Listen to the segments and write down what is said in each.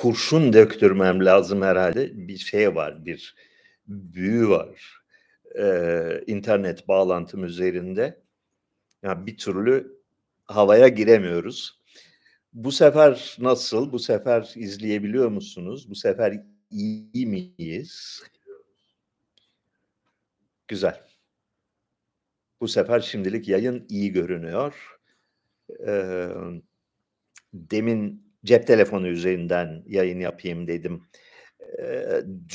kurşun döktürmem lazım herhalde. Bir şey var, bir büyü var. Ee, internet bağlantım üzerinde. Yani bir türlü havaya giremiyoruz. Bu sefer nasıl? Bu sefer izleyebiliyor musunuz? Bu sefer iyi miyiz? Güzel. Bu sefer şimdilik yayın iyi görünüyor. Ee, demin cep telefonu üzerinden yayın yapayım dedim.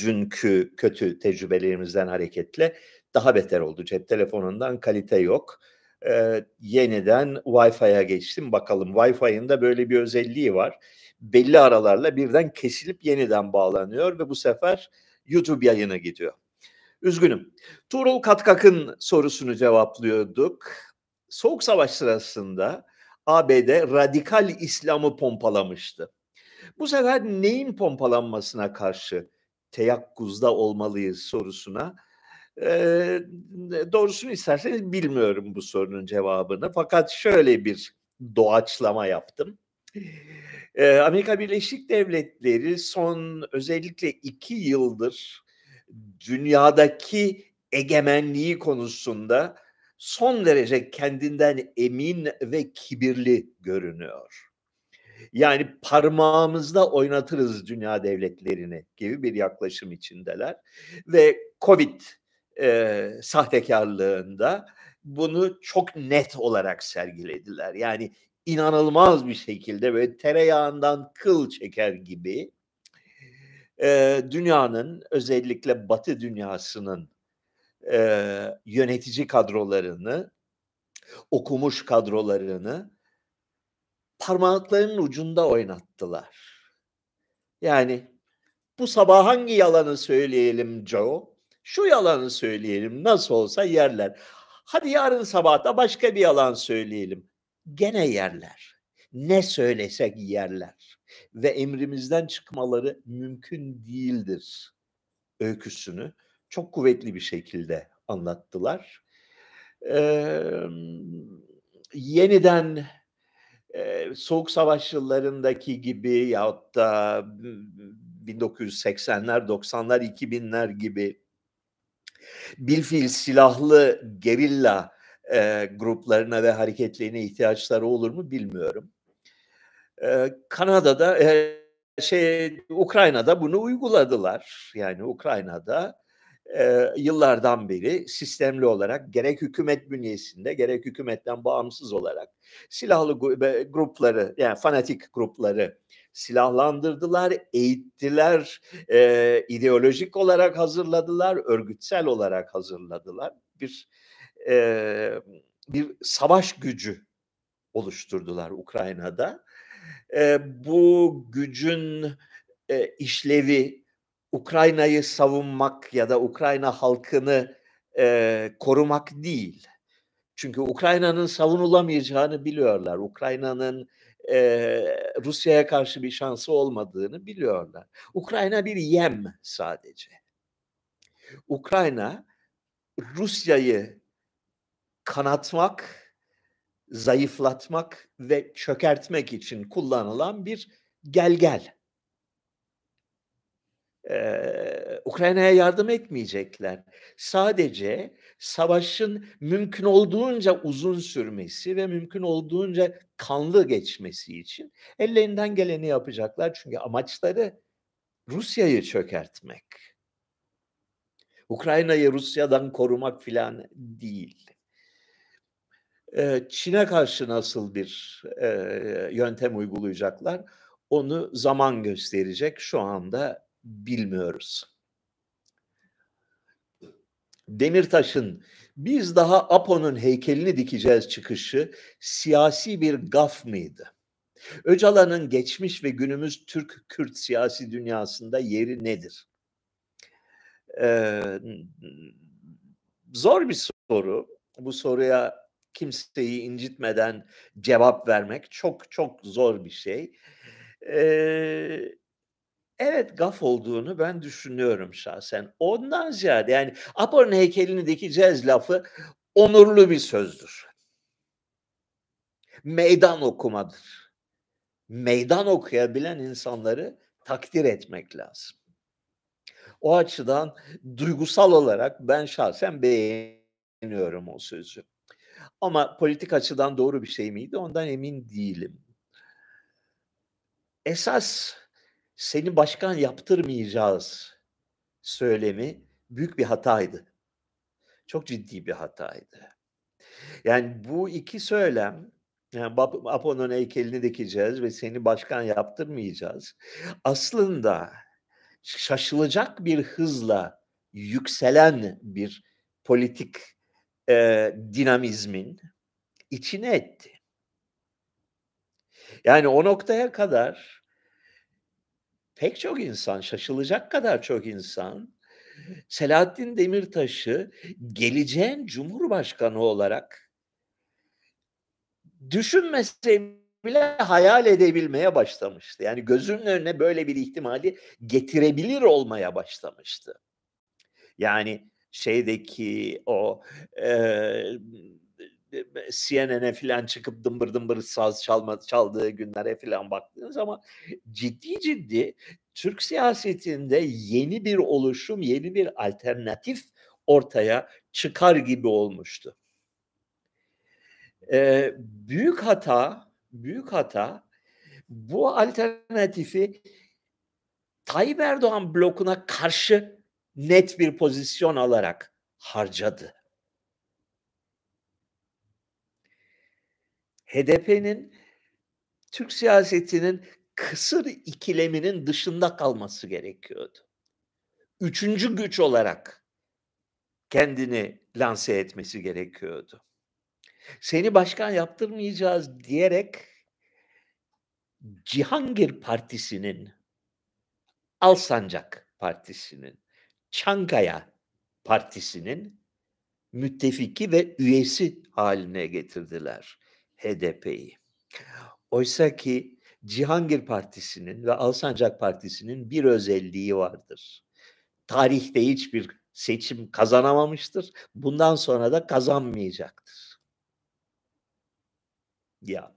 Dünkü kötü tecrübelerimizden hareketle daha beter oldu. Cep telefonundan kalite yok. Ee, yeniden Wi-Fi'ye geçtim. Bakalım Wi-Fi'nin de böyle bir özelliği var. Belli aralarla birden kesilip yeniden bağlanıyor ve bu sefer YouTube yayına gidiyor. Üzgünüm. Tuğrul Katkak'ın sorusunu cevaplıyorduk. Soğuk Savaş sırasında ABD radikal İslam'ı pompalamıştı. Bu sefer neyin pompalanmasına karşı teyakkuzda olmalıyız sorusuna e, doğrusunu isterseniz bilmiyorum bu sorunun cevabını. Fakat şöyle bir doğaçlama yaptım. E, Amerika Birleşik Devletleri son özellikle iki yıldır dünyadaki egemenliği konusunda son derece kendinden emin ve kibirli görünüyor. Yani parmağımızda oynatırız dünya devletlerini gibi bir yaklaşım içindeler. Ve Covid e, sahtekarlığında bunu çok net olarak sergilediler. Yani inanılmaz bir şekilde böyle tereyağından kıl çeker gibi e, dünyanın özellikle Batı dünyasının e, yönetici kadrolarını, okumuş kadrolarını parmaklarının ucunda oynattılar. Yani bu sabah hangi yalanı söyleyelim Joe? Şu yalanı söyleyelim nasıl olsa yerler. Hadi yarın sabah da başka bir yalan söyleyelim. Gene yerler. Ne söylesek yerler. Ve emrimizden çıkmaları mümkün değildir öyküsünü çok kuvvetli bir şekilde anlattılar. Ee, yeniden e, Soğuk Savaş yıllarındaki gibi yahut da 1980'ler, 90'lar, 2000'ler gibi bilfil silahlı gerilla e, gruplarına ve hareketlerine ihtiyaçları olur mu bilmiyorum. E, Kanada'da e, şey Ukrayna'da bunu uyguladılar. Yani Ukrayna'da e, yıllardan beri sistemli olarak gerek hükümet bünyesinde gerek hükümetten bağımsız olarak silahlı grupları yani fanatik grupları silahlandırdılar, eğittiler, e, ideolojik olarak hazırladılar, örgütsel olarak hazırladılar. Bir e, bir savaş gücü oluşturdular Ukrayna'da. E, bu gücün e, işlevi Ukrayna'yı savunmak ya da Ukrayna halkını e, korumak değil. Çünkü Ukrayna'nın savunulamayacağını biliyorlar. Ukrayna'nın e, Rusya'ya karşı bir şansı olmadığını biliyorlar. Ukrayna bir yem sadece. Ukrayna Rusya'yı kanatmak, zayıflatmak ve çökertmek için kullanılan bir gel Ee, Ukrayna'ya yardım etmeyecekler. Sadece savaşın mümkün olduğunca uzun sürmesi ve mümkün olduğunca kanlı geçmesi için ellerinden geleni yapacaklar. Çünkü amaçları Rusya'yı çökertmek. Ukrayna'yı Rusya'dan korumak filan değil. Çin'e karşı nasıl bir e, yöntem uygulayacaklar onu zaman gösterecek. Şu anda bilmiyoruz. Demirtaş'ın biz daha Apo'nun heykelini dikeceğiz çıkışı siyasi bir gaf mıydı? Öcalan'ın geçmiş ve günümüz Türk-Kürt siyasi dünyasında yeri nedir? Ee, zor bir soru. Bu soruya kimseyi incitmeden cevap vermek çok çok zor bir şey. Ee, Evet, gaf olduğunu ben düşünüyorum şahsen. Ondan ziyade yani Apo'nun heykelini dikeceğiz lafı onurlu bir sözdür. Meydan okumadır. Meydan okuyabilen insanları takdir etmek lazım. O açıdan duygusal olarak ben şahsen beğeniyorum o sözü. Ama politik açıdan doğru bir şey miydi ondan emin değilim. Esas seni başkan yaptırmayacağız söylemi büyük bir hataydı. Çok ciddi bir hataydı. Yani bu iki söylem yani Apo'nun heykelini dikeceğiz ve seni başkan yaptırmayacağız. Aslında şaşılacak bir hızla yükselen bir politik e, dinamizmin içine etti. Yani o noktaya kadar pek çok insan, şaşılacak kadar çok insan Selahattin Demirtaş'ı geleceğin cumhurbaşkanı olarak düşünmese bile hayal edebilmeye başlamıştı. Yani gözünün önüne böyle bir ihtimali getirebilir olmaya başlamıştı. Yani şeydeki o e, CNN'e falan çıkıp dımbır dımbır saz çalma, çaldığı günlere falan baktığınız zaman ciddi ciddi Türk siyasetinde yeni bir oluşum, yeni bir alternatif ortaya çıkar gibi olmuştu. Ee, büyük hata, büyük hata bu alternatifi Tayyip Erdoğan blokuna karşı net bir pozisyon alarak harcadı. HDP'nin Türk siyasetinin kısır ikileminin dışında kalması gerekiyordu. Üçüncü güç olarak kendini lanse etmesi gerekiyordu. Seni başkan yaptırmayacağız diyerek Cihangir Partisi'nin, Alsancak Partisi'nin, Çankaya Partisi'nin müttefiki ve üyesi haline getirdiler HDP'yi. Oysa ki Cihangir Partisi'nin ve Alsancak Partisi'nin bir özelliği vardır. Tarihte hiçbir seçim kazanamamıştır. Bundan sonra da kazanmayacaktır. Ya.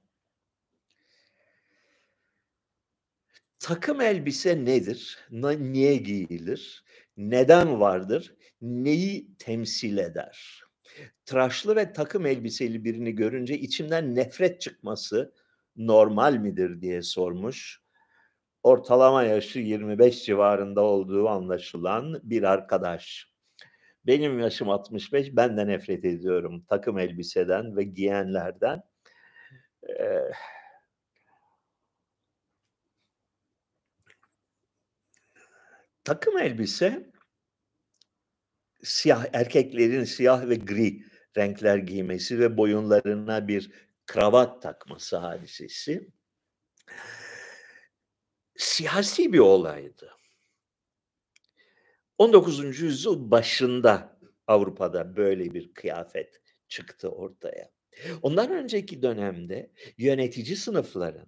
Takım elbise nedir? Niye giyilir? Neden vardır? Neyi temsil eder? Tıraşlı ve takım elbiseli birini görünce içimden nefret çıkması normal midir diye sormuş. Ortalama yaşı 25 civarında olduğu anlaşılan bir arkadaş. Benim yaşım 65, ben de nefret ediyorum takım elbiseden ve giyenlerden. Ee, takım elbise siyah erkeklerin siyah ve gri renkler giymesi ve boyunlarına bir kravat takması hadisesi siyasi bir olaydı. 19. yüzyıl başında Avrupa'da böyle bir kıyafet çıktı ortaya. Ondan önceki dönemde yönetici sınıfların,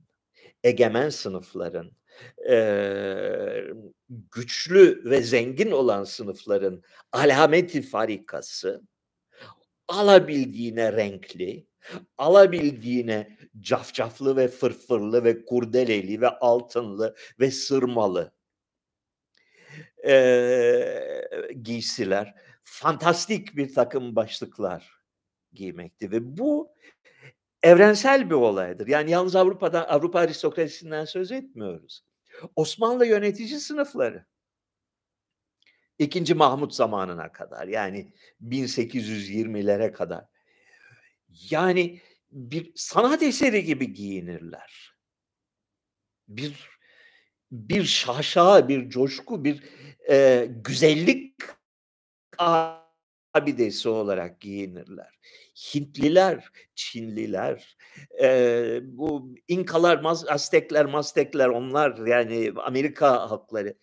egemen sınıfların, e, güçlü ve zengin olan sınıfların alameti farikası alabildiğine renkli, alabildiğine cafcaflı ve fırfırlı ve kurdeleli ve altınlı ve sırmalı e, giysiler, fantastik bir takım başlıklar giymekti ve bu evrensel bir olaydır. Yani yalnız Avrupa'da Avrupa aristokrasisinden söz etmiyoruz. Osmanlı yönetici sınıfları İkinci Mahmut zamanına kadar yani 1820'lere kadar yani bir sanat eseri gibi giyinirler. Bir bir şaşa, bir coşku, bir e, güzellik abidesi olarak giyinirler. Hintliler, Çinliler, e, bu İnkalar, Aztekler, Mastekler onlar yani Amerika halkları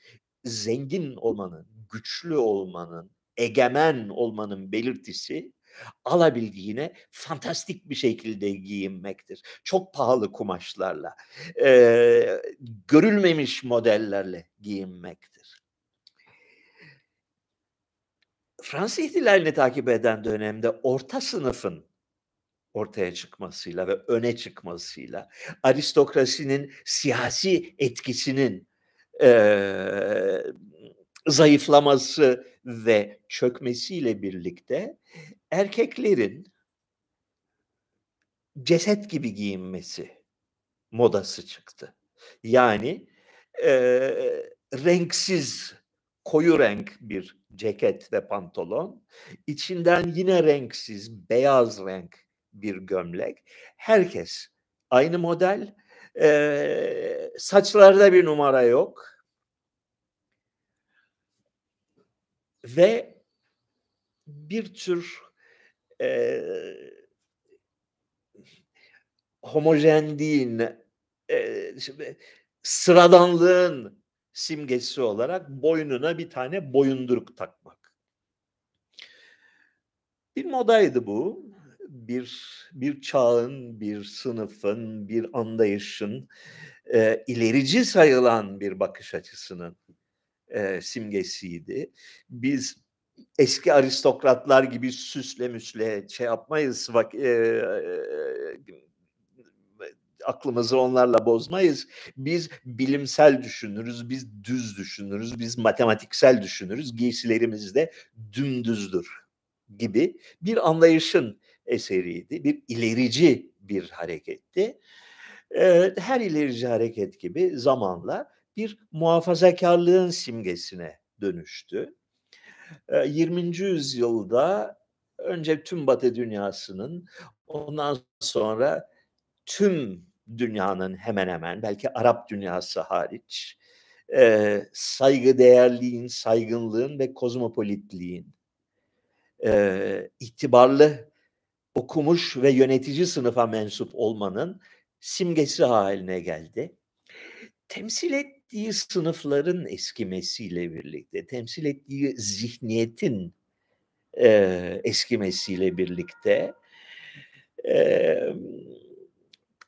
zengin olmanın, güçlü olmanın, egemen olmanın belirtisi alabildiğine fantastik bir şekilde giyinmektir. Çok pahalı kumaşlarla, e, görülmemiş modellerle giyinmektir. Fransız ihtilalini takip eden dönemde orta sınıfın ortaya çıkmasıyla ve öne çıkmasıyla aristokrasinin siyasi etkisinin e, zayıflaması ve çökmesiyle birlikte erkeklerin ceset gibi giyinmesi modası çıktı. Yani e, renksiz koyu renk bir ceket ve pantolon, içinden yine renksiz beyaz renk bir gömlek. Herkes aynı model, e, saçlarda bir numara yok. Ve bir tür e, homojenliğin, e, sıradanlığın simgesi olarak boynuna bir tane boyunduruk takmak. Bir modaydı bu. Bir bir çağın, bir sınıfın, bir anlayışın e, ilerici sayılan bir bakış açısının e, simgesiydi. Biz eski aristokratlar gibi süsle müsle şey yapmayız. Bak, e, e, aklımızı onlarla bozmayız. Biz bilimsel düşünürüz, biz düz düşünürüz, biz matematiksel düşünürüz. Giysilerimiz de dümdüzdür gibi bir anlayışın eseriydi. Bir ilerici bir hareketti. Her ilerici hareket gibi zamanla bir muhafazakarlığın simgesine dönüştü. 20. yüzyılda önce tüm Batı dünyasının ondan sonra tüm dünyanın hemen hemen belki Arap dünyası hariç e, saygı değerliğin, saygınlığın ve kozmopolitliğin e, itibarlı okumuş ve yönetici sınıfa mensup olmanın simgesi haline geldi. Temsil ettiği sınıfların eskimesiyle birlikte, temsil ettiği zihniyetin e, eskimesiyle birlikte e,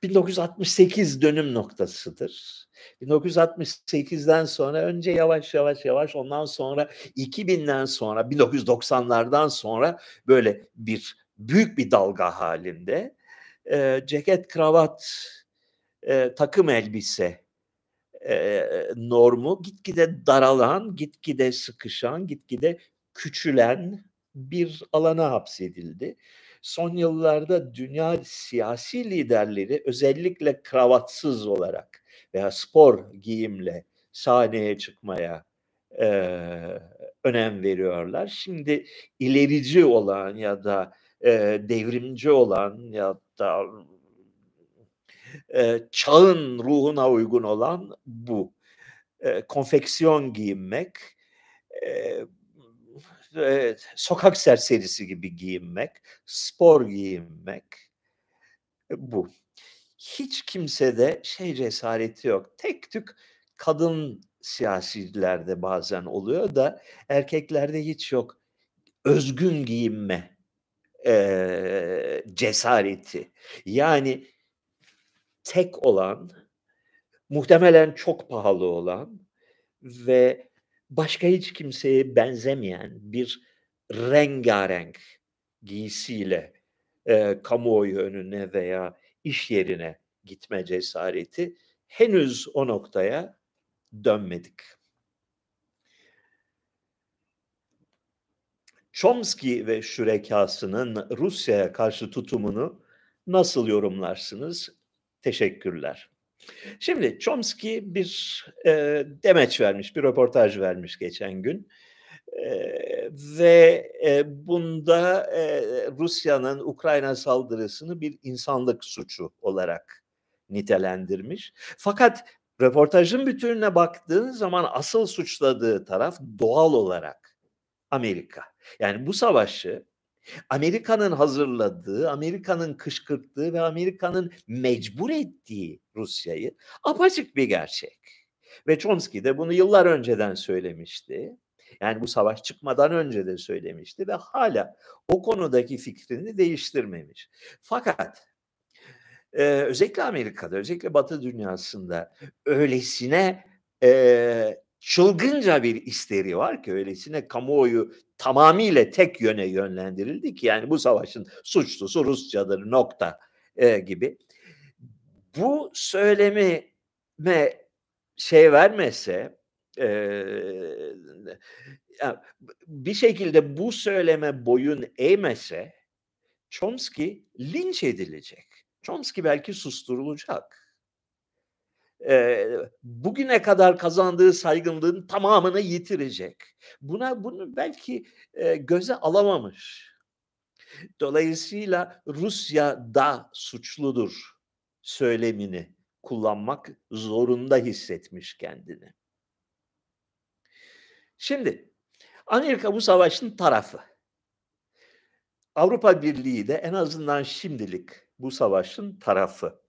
1968 dönüm noktasıdır. 1968'den sonra önce yavaş yavaş yavaş ondan sonra 2000'den sonra 1990'lardan sonra böyle bir büyük bir dalga halinde e, ceket, kravat, e, takım elbise e, normu gitgide daralan, gitgide sıkışan, gitgide küçülen bir alana hapsedildi son yıllarda dünya siyasi liderleri özellikle kravatsız olarak veya spor giyimle sahneye çıkmaya e, önem veriyorlar. Şimdi ilerici olan ya da e, devrimci olan ya da e, çağın ruhuna uygun olan bu. E, konfeksiyon giyinmek, e, e, sokak serserisi gibi giyinmek, spor giyinmek bu. Hiç kimsede şey cesareti yok. Tek tük kadın siyasilerde bazen oluyor da erkeklerde hiç yok. Özgün giyinme e, cesareti. Yani tek olan, muhtemelen çok pahalı olan ve başka hiç kimseye benzemeyen bir rengarenk giysiyle e, kamuoyu önüne veya iş yerine gitme cesareti henüz o noktaya dönmedik. Chomsky ve şürekasının Rusya'ya karşı tutumunu nasıl yorumlarsınız? Teşekkürler. Şimdi Chomsky bir e, demeç vermiş, bir röportaj vermiş geçen gün. E, ve e, bunda e, Rusya'nın Ukrayna saldırısını bir insanlık suçu olarak nitelendirmiş. Fakat röportajın bütününe baktığın zaman asıl suçladığı taraf doğal olarak Amerika. Yani bu savaşı Amerika'nın hazırladığı, Amerika'nın kışkırttığı ve Amerika'nın mecbur ettiği Rusya'yı apaçık bir gerçek. Ve Chomsky de bunu yıllar önceden söylemişti. Yani bu savaş çıkmadan önce de söylemişti ve hala o konudaki fikrini değiştirmemiş. Fakat e, özellikle Amerika'da, özellikle Batı dünyasında öylesine e, çılgınca bir isteri var ki öylesine kamuoyu tamamıyla tek yöne yönlendirildi ki yani bu savaşın suçlusu Rusçadır nokta e, gibi. Bu söylemi şey vermese ya, bir şekilde bu söyleme boyun eğmese Chomsky linç edilecek. Chomsky belki susturulacak. Eee, bugüne kadar kazandığı saygınlığın tamamını yitirecek. Buna bunu belki, eee, göze alamamış. Dolayısıyla Rusya da suçludur söylemini kullanmak zorunda hissetmiş kendini. Şimdi Amerika bu savaşın tarafı. Avrupa Birliği de en azından şimdilik bu savaşın tarafı.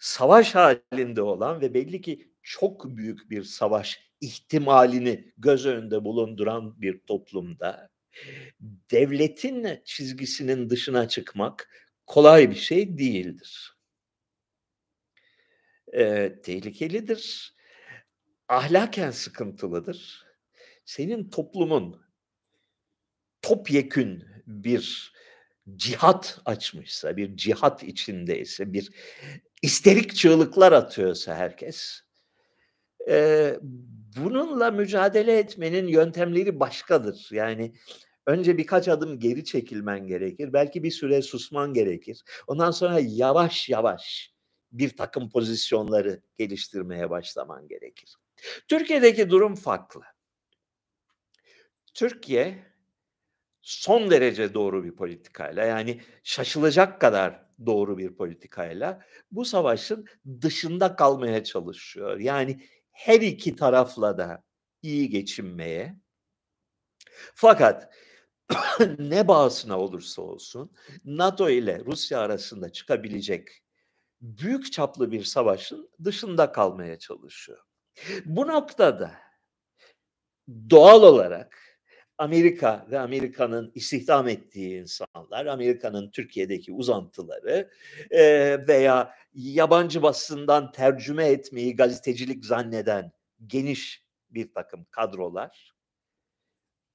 Savaş halinde olan ve belli ki çok büyük bir savaş ihtimalini göz önünde bulunduran bir toplumda devletin çizgisinin dışına çıkmak kolay bir şey değildir. Eee, tehlikelidir. Ahlaken sıkıntılıdır. Senin toplumun topyekün bir cihat açmışsa, bir cihat içindeyse, bir isterik çığlıklar atıyorsa herkes, eee, bununla mücadele etmenin yöntemleri başkadır. Yani önce birkaç adım geri çekilmen gerekir. Belki bir süre susman gerekir. Ondan sonra yavaş yavaş bir takım pozisyonları geliştirmeye başlaman gerekir. Türkiye'deki durum farklı. Türkiye son derece doğru bir politikayla yani şaşılacak kadar doğru bir politikayla bu savaşın dışında kalmaya çalışıyor. Yani her iki tarafla da iyi geçinmeye fakat ne bağısına olursa olsun NATO ile Rusya arasında çıkabilecek büyük çaplı bir savaşın dışında kalmaya çalışıyor. Bu noktada doğal olarak Amerika ve Amerika'nın istihdam ettiği insanlar, Amerika'nın Türkiye'deki uzantıları e, veya yabancı basından tercüme etmeyi gazetecilik zanneden geniş bir takım kadrolar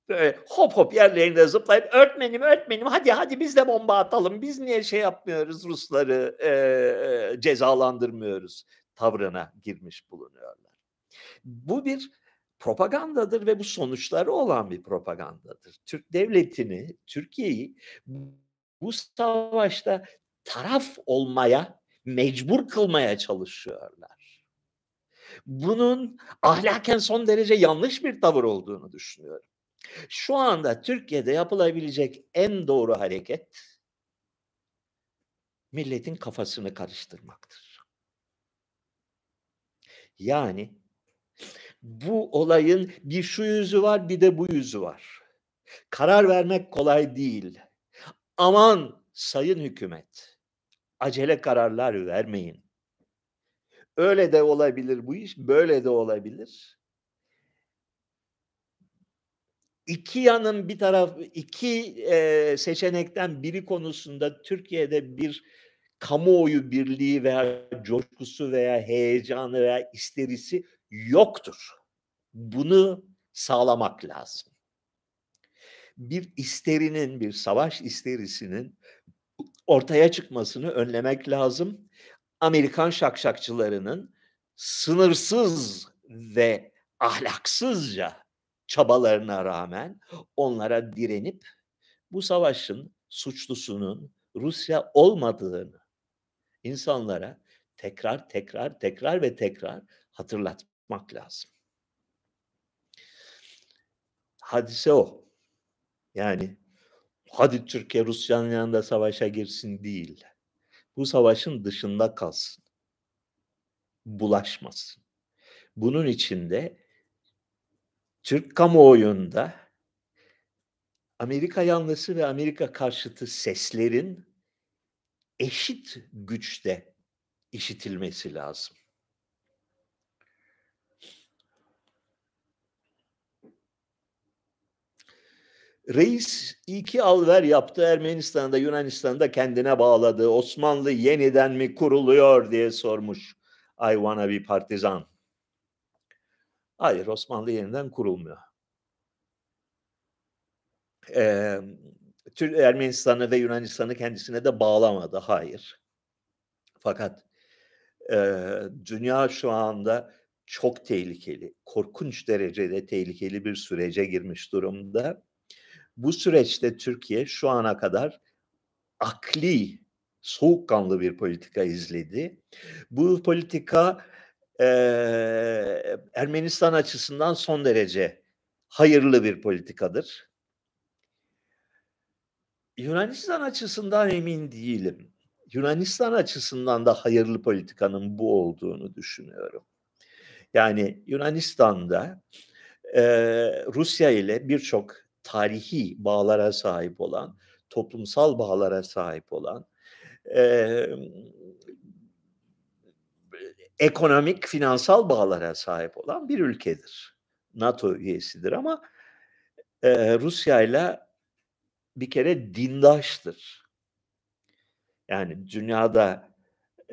böyle hop hop yerlerinde zıplayıp öğretmenim öğretmenim hadi hadi biz de bomba atalım biz niye şey yapmıyoruz Rusları e, cezalandırmıyoruz tavrına girmiş bulunuyorlar. Bu bir propagandadır ve bu sonuçları olan bir propagandadır. Türk devletini, Türkiye'yi bu savaşta taraf olmaya mecbur kılmaya çalışıyorlar. Bunun ahlaken son derece yanlış bir tavır olduğunu düşünüyorum. Şu anda Türkiye'de yapılabilecek en doğru hareket milletin kafasını karıştırmaktır. Yani bu olayın bir şu yüzü var bir de bu yüzü var. Karar vermek kolay değil. Aman sayın hükümet acele kararlar vermeyin. Öyle de olabilir bu iş, böyle de olabilir. İki yanın bir taraf, iki e, seçenekten biri konusunda Türkiye'de bir kamuoyu birliği veya coşkusu veya heyecanı veya isterisi yoktur. Bunu sağlamak lazım. Bir isterinin, bir savaş isterisinin ortaya çıkmasını önlemek lazım. Amerikan şakşakçılarının sınırsız ve ahlaksızca çabalarına rağmen onlara direnip bu savaşın suçlusunun Rusya olmadığını insanlara tekrar tekrar tekrar ve tekrar hatırlatmak lazım. Hadise o. Yani hadi Türkiye Rusya'nın yanında savaşa girsin değil. Bu savaşın dışında kalsın. Bulaşmasın. Bunun için de Türk kamuoyunda Amerika yanlısı ve Amerika karşıtı seslerin eşit güçte işitilmesi lazım. Reis iki alver yaptı Ermenistan'da Yunanistan'da kendine bağladı. Osmanlı yeniden mi kuruluyor diye sormuş I wanna be partizan. Hayır Osmanlı yeniden kurulmuyor. Ee, Ermenistan'ı ve Yunanistan'ı kendisine de bağlamadı. Hayır. Fakat e, dünya şu anda çok tehlikeli, korkunç derecede tehlikeli bir sürece girmiş durumda. Bu süreçte Türkiye şu ana kadar akli, soğukkanlı bir politika izledi. Bu politika e, Ermenistan açısından son derece hayırlı bir politikadır. Yunanistan açısından emin değilim. Yunanistan açısından da hayırlı politikanın bu olduğunu düşünüyorum. Yani Yunanistan'da e, Rusya ile birçok tarihi bağlara sahip olan, toplumsal bağlara sahip olan, e, ekonomik, finansal bağlara sahip olan bir ülkedir. NATO üyesidir ama e, Rusya ile bir kere dindaştır. Yani dünyada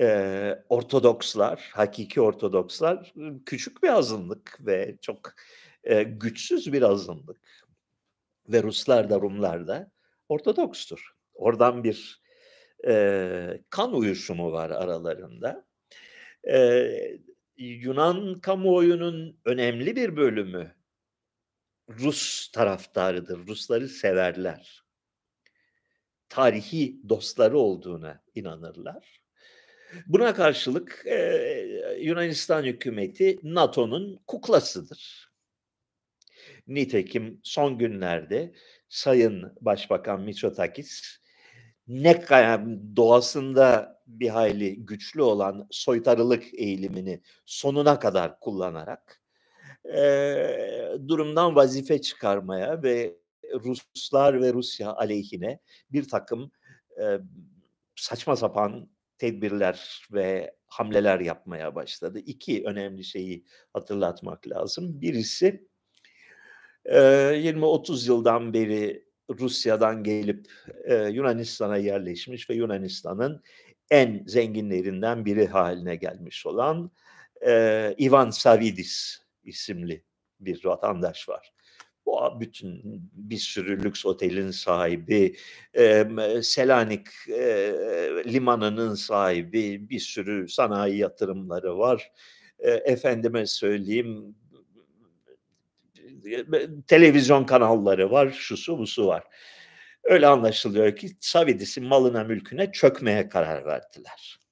e, Ortodokslar, hakiki Ortodokslar küçük bir azınlık ve çok e, güçsüz bir azınlık. Ve Ruslar da Rumlar da Ortodokstur. Oradan bir e, kan uyuşumu var aralarında. E, Yunan kamuoyunun önemli bir bölümü Rus taraftarıdır. Rusları severler. Tarihi dostları olduğuna inanırlar. Buna karşılık e, Yunanistan hükümeti NATO'nun kuklasıdır. Nitekim son günlerde Sayın Başbakan Mitsotakis ne doğasında bir hayli güçlü olan soytarılık eğilimini sonuna kadar kullanarak e, durumdan vazife çıkarmaya ve Ruslar ve Rusya aleyhine bir takım e, saçma sapan tedbirler ve hamleler yapmaya başladı. İki önemli şeyi hatırlatmak lazım. Birisi 20-30 yıldan beri Rusya'dan gelip Yunanistan'a yerleşmiş ve Yunanistan'ın en zenginlerinden biri haline gelmiş olan Ivan Savidis isimli bir vatandaş var. Bu bütün bir sürü lüks otelin sahibi, Selanik limanının sahibi, bir sürü sanayi yatırımları var. Efendime söyleyeyim, televizyon kanalları var, şusu busu var. Öyle anlaşılıyor ki Savidis'in malına mülküne çökmeye karar verdiler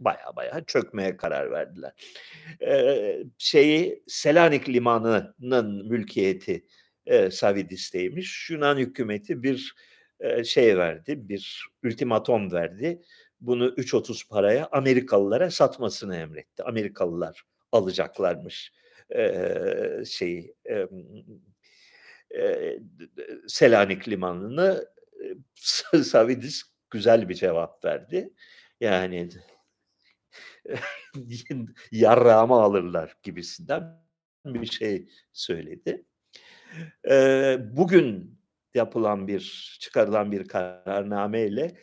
baya baya çökmeye karar verdiler. Ee, şeyi Selanik limanının mülkiyeti e, Savidis'teymiş. Yunan hükümeti bir e, şey verdi, bir ultimatom verdi. Bunu 3.30 paraya Amerikalılara satmasını emretti. Amerikalılar alacaklarmış e, şeyi e, e, Selanik limanını. Savidis güzel bir cevap verdi. Yani yarrağımı alırlar gibisinden bir şey söyledi. bugün yapılan bir, çıkarılan bir kararname ile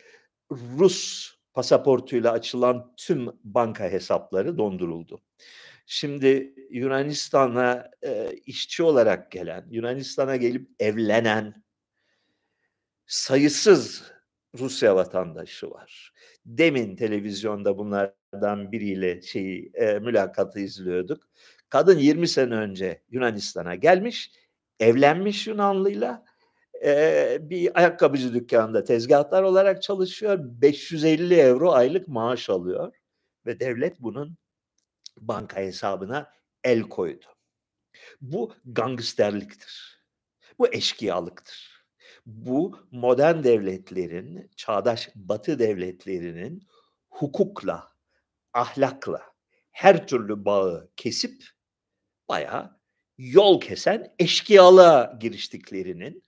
Rus pasaportuyla açılan tüm banka hesapları donduruldu. Şimdi Yunanistan'a e, işçi olarak gelen, Yunanistan'a gelip evlenen sayısız Rusya vatandaşı var. Demin televizyonda bunlardan biriyle şeyi e, mülakatı izliyorduk. Kadın 20 sene önce Yunanistan'a gelmiş, evlenmiş Yunanlıyla. E, bir ayakkabıcı dükkanında tezgahtar olarak çalışıyor. 550 euro aylık maaş alıyor ve devlet bunun banka hesabına el koydu. Bu gangsterliktir. Bu eşkıyalıktır bu modern devletlerin, çağdaş batı devletlerinin hukukla, ahlakla her türlü bağı kesip bayağı yol kesen eşkıyalığa giriştiklerinin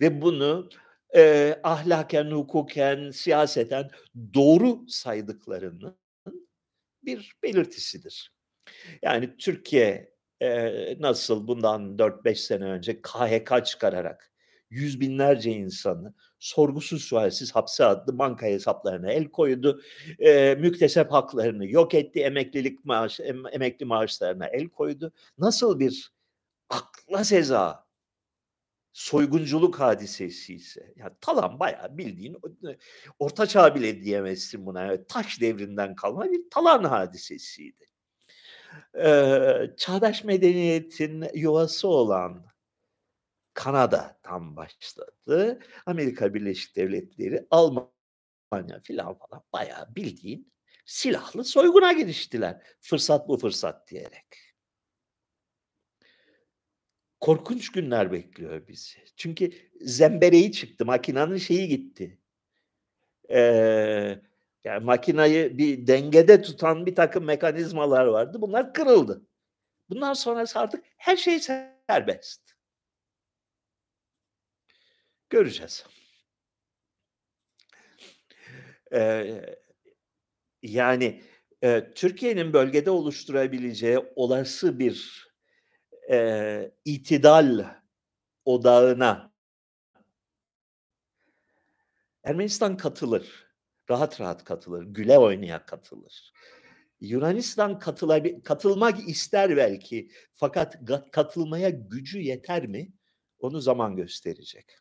ve bunu e, ahlaken, hukuken, siyaseten doğru saydıklarının bir belirtisidir. Yani Türkiye e, nasıl bundan 4-5 sene önce KHK çıkararak yüz binlerce insanı sorgusuz sualsiz hapse attı, banka hesaplarına el koydu, e, müktesep haklarını yok etti, emeklilik maaş, em, emekli maaşlarına el koydu. Nasıl bir akla seza soygunculuk hadisesi ise yani talan bayağı bildiğin orta çağ bile diyemezsin buna. Yani taş devrinden kalma bir talan hadisesiydi. Eee, çağdaş medeniyetin yuvası olan Kanada'dan başladı. Amerika Birleşik Devletleri, Almanya filan falan bayağı bildiğin silahlı soyguna giriştiler. Fırsat bu fırsat diyerek. Korkunç günler bekliyor bizi. Çünkü zembereği çıktı, makinanın şeyi gitti. Eee, yani makinayı bir dengede tutan birtakım mekanizmalar vardı. Bunlar kırıldı. Bundan sonrası artık her şey serbest. Göreceğiz. Eee, yani, eee, Türkiye'nin bölgede oluşturabileceği olası bir, eee, itidal odağına Ermenistan katılır. Rahat rahat katılır. Güle oynaya katılır. Yunanistan katılabi katılmak ister belki fakat katılmaya gücü yeter mi? Onu zaman gösterecek.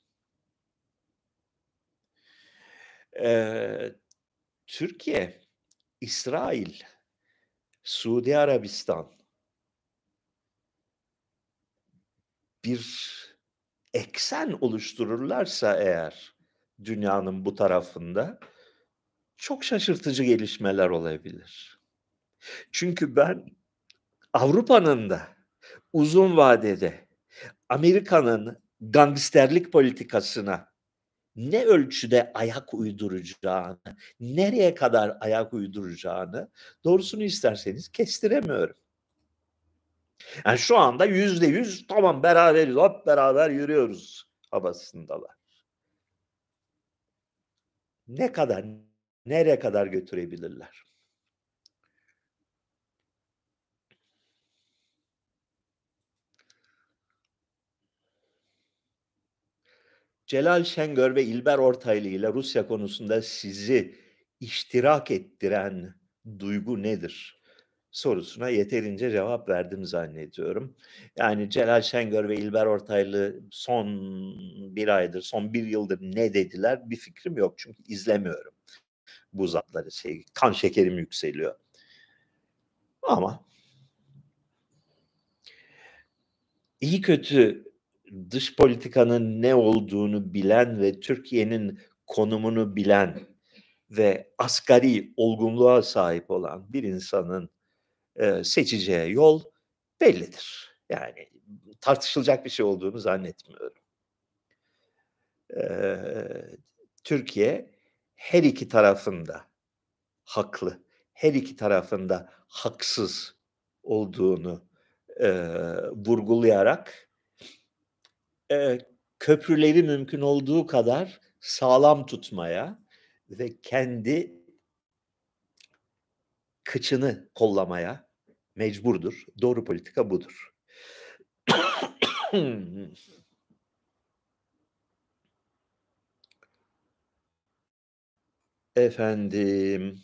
Eee, Türkiye, İsrail, Suudi Arabistan bir eksen oluştururlarsa eğer dünyanın bu tarafında çok şaşırtıcı gelişmeler olabilir. Çünkü ben Avrupa'nın da uzun vadede Amerika'nın gangsterlik politikasına ne ölçüde ayak uyduracağını, nereye kadar ayak uyduracağını doğrusunu isterseniz kestiremiyorum. Yani şu anda yüzde yüz tamam beraberiz, hep beraber yürüyoruz havasındalar. Ne kadar, nereye kadar götürebilirler? Celal Şengör ve İlber Ortaylı ile Rusya konusunda sizi iştirak ettiren duygu nedir? Sorusuna yeterince cevap verdim zannediyorum. Yani Celal Şengör ve İlber Ortaylı son bir aydır, son bir yıldır ne dediler bir fikrim yok. Çünkü izlemiyorum bu zatları. Şey, kan şekerim yükseliyor. Ama iyi kötü dış politikanın ne olduğunu bilen ve Türkiye'nin konumunu bilen ve asgari olgunluğa sahip olan bir insanın e, seçeceği yol bellidir. Yani tartışılacak bir şey olduğunu zannetmiyorum. Türkiye her iki tarafında haklı, her iki tarafında haksız olduğunu e, vurgulayarak e, köprüleri mümkün olduğu kadar sağlam tutmaya ve kendi kıçını kollamaya mecburdur. Doğru politika budur. Efendim.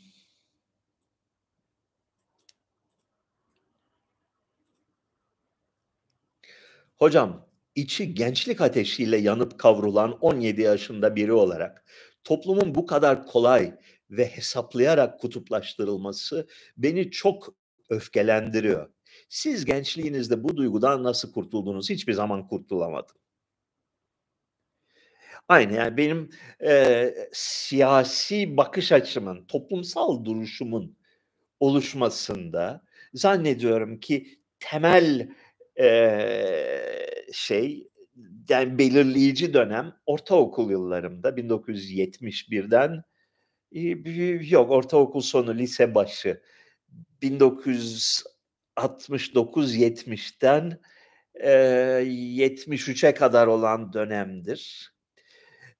Hocam, içi gençlik ateşiyle yanıp kavrulan 17 yaşında biri olarak toplumun bu kadar kolay ve hesaplayarak kutuplaştırılması beni çok öfkelendiriyor. Siz gençliğinizde bu duygudan nasıl kurtuldunuz? Hiçbir zaman kurtulamadım. Aynı yani benim eee, siyasi bakış açımın, toplumsal duruşumun oluşmasında zannediyorum ki temel eee, şey yani belirleyici dönem ortaokul yıllarımda 1971'den eee, yok ortaokul sonu lise başı 1969-70'ten eee, 73'e kadar olan dönemdir.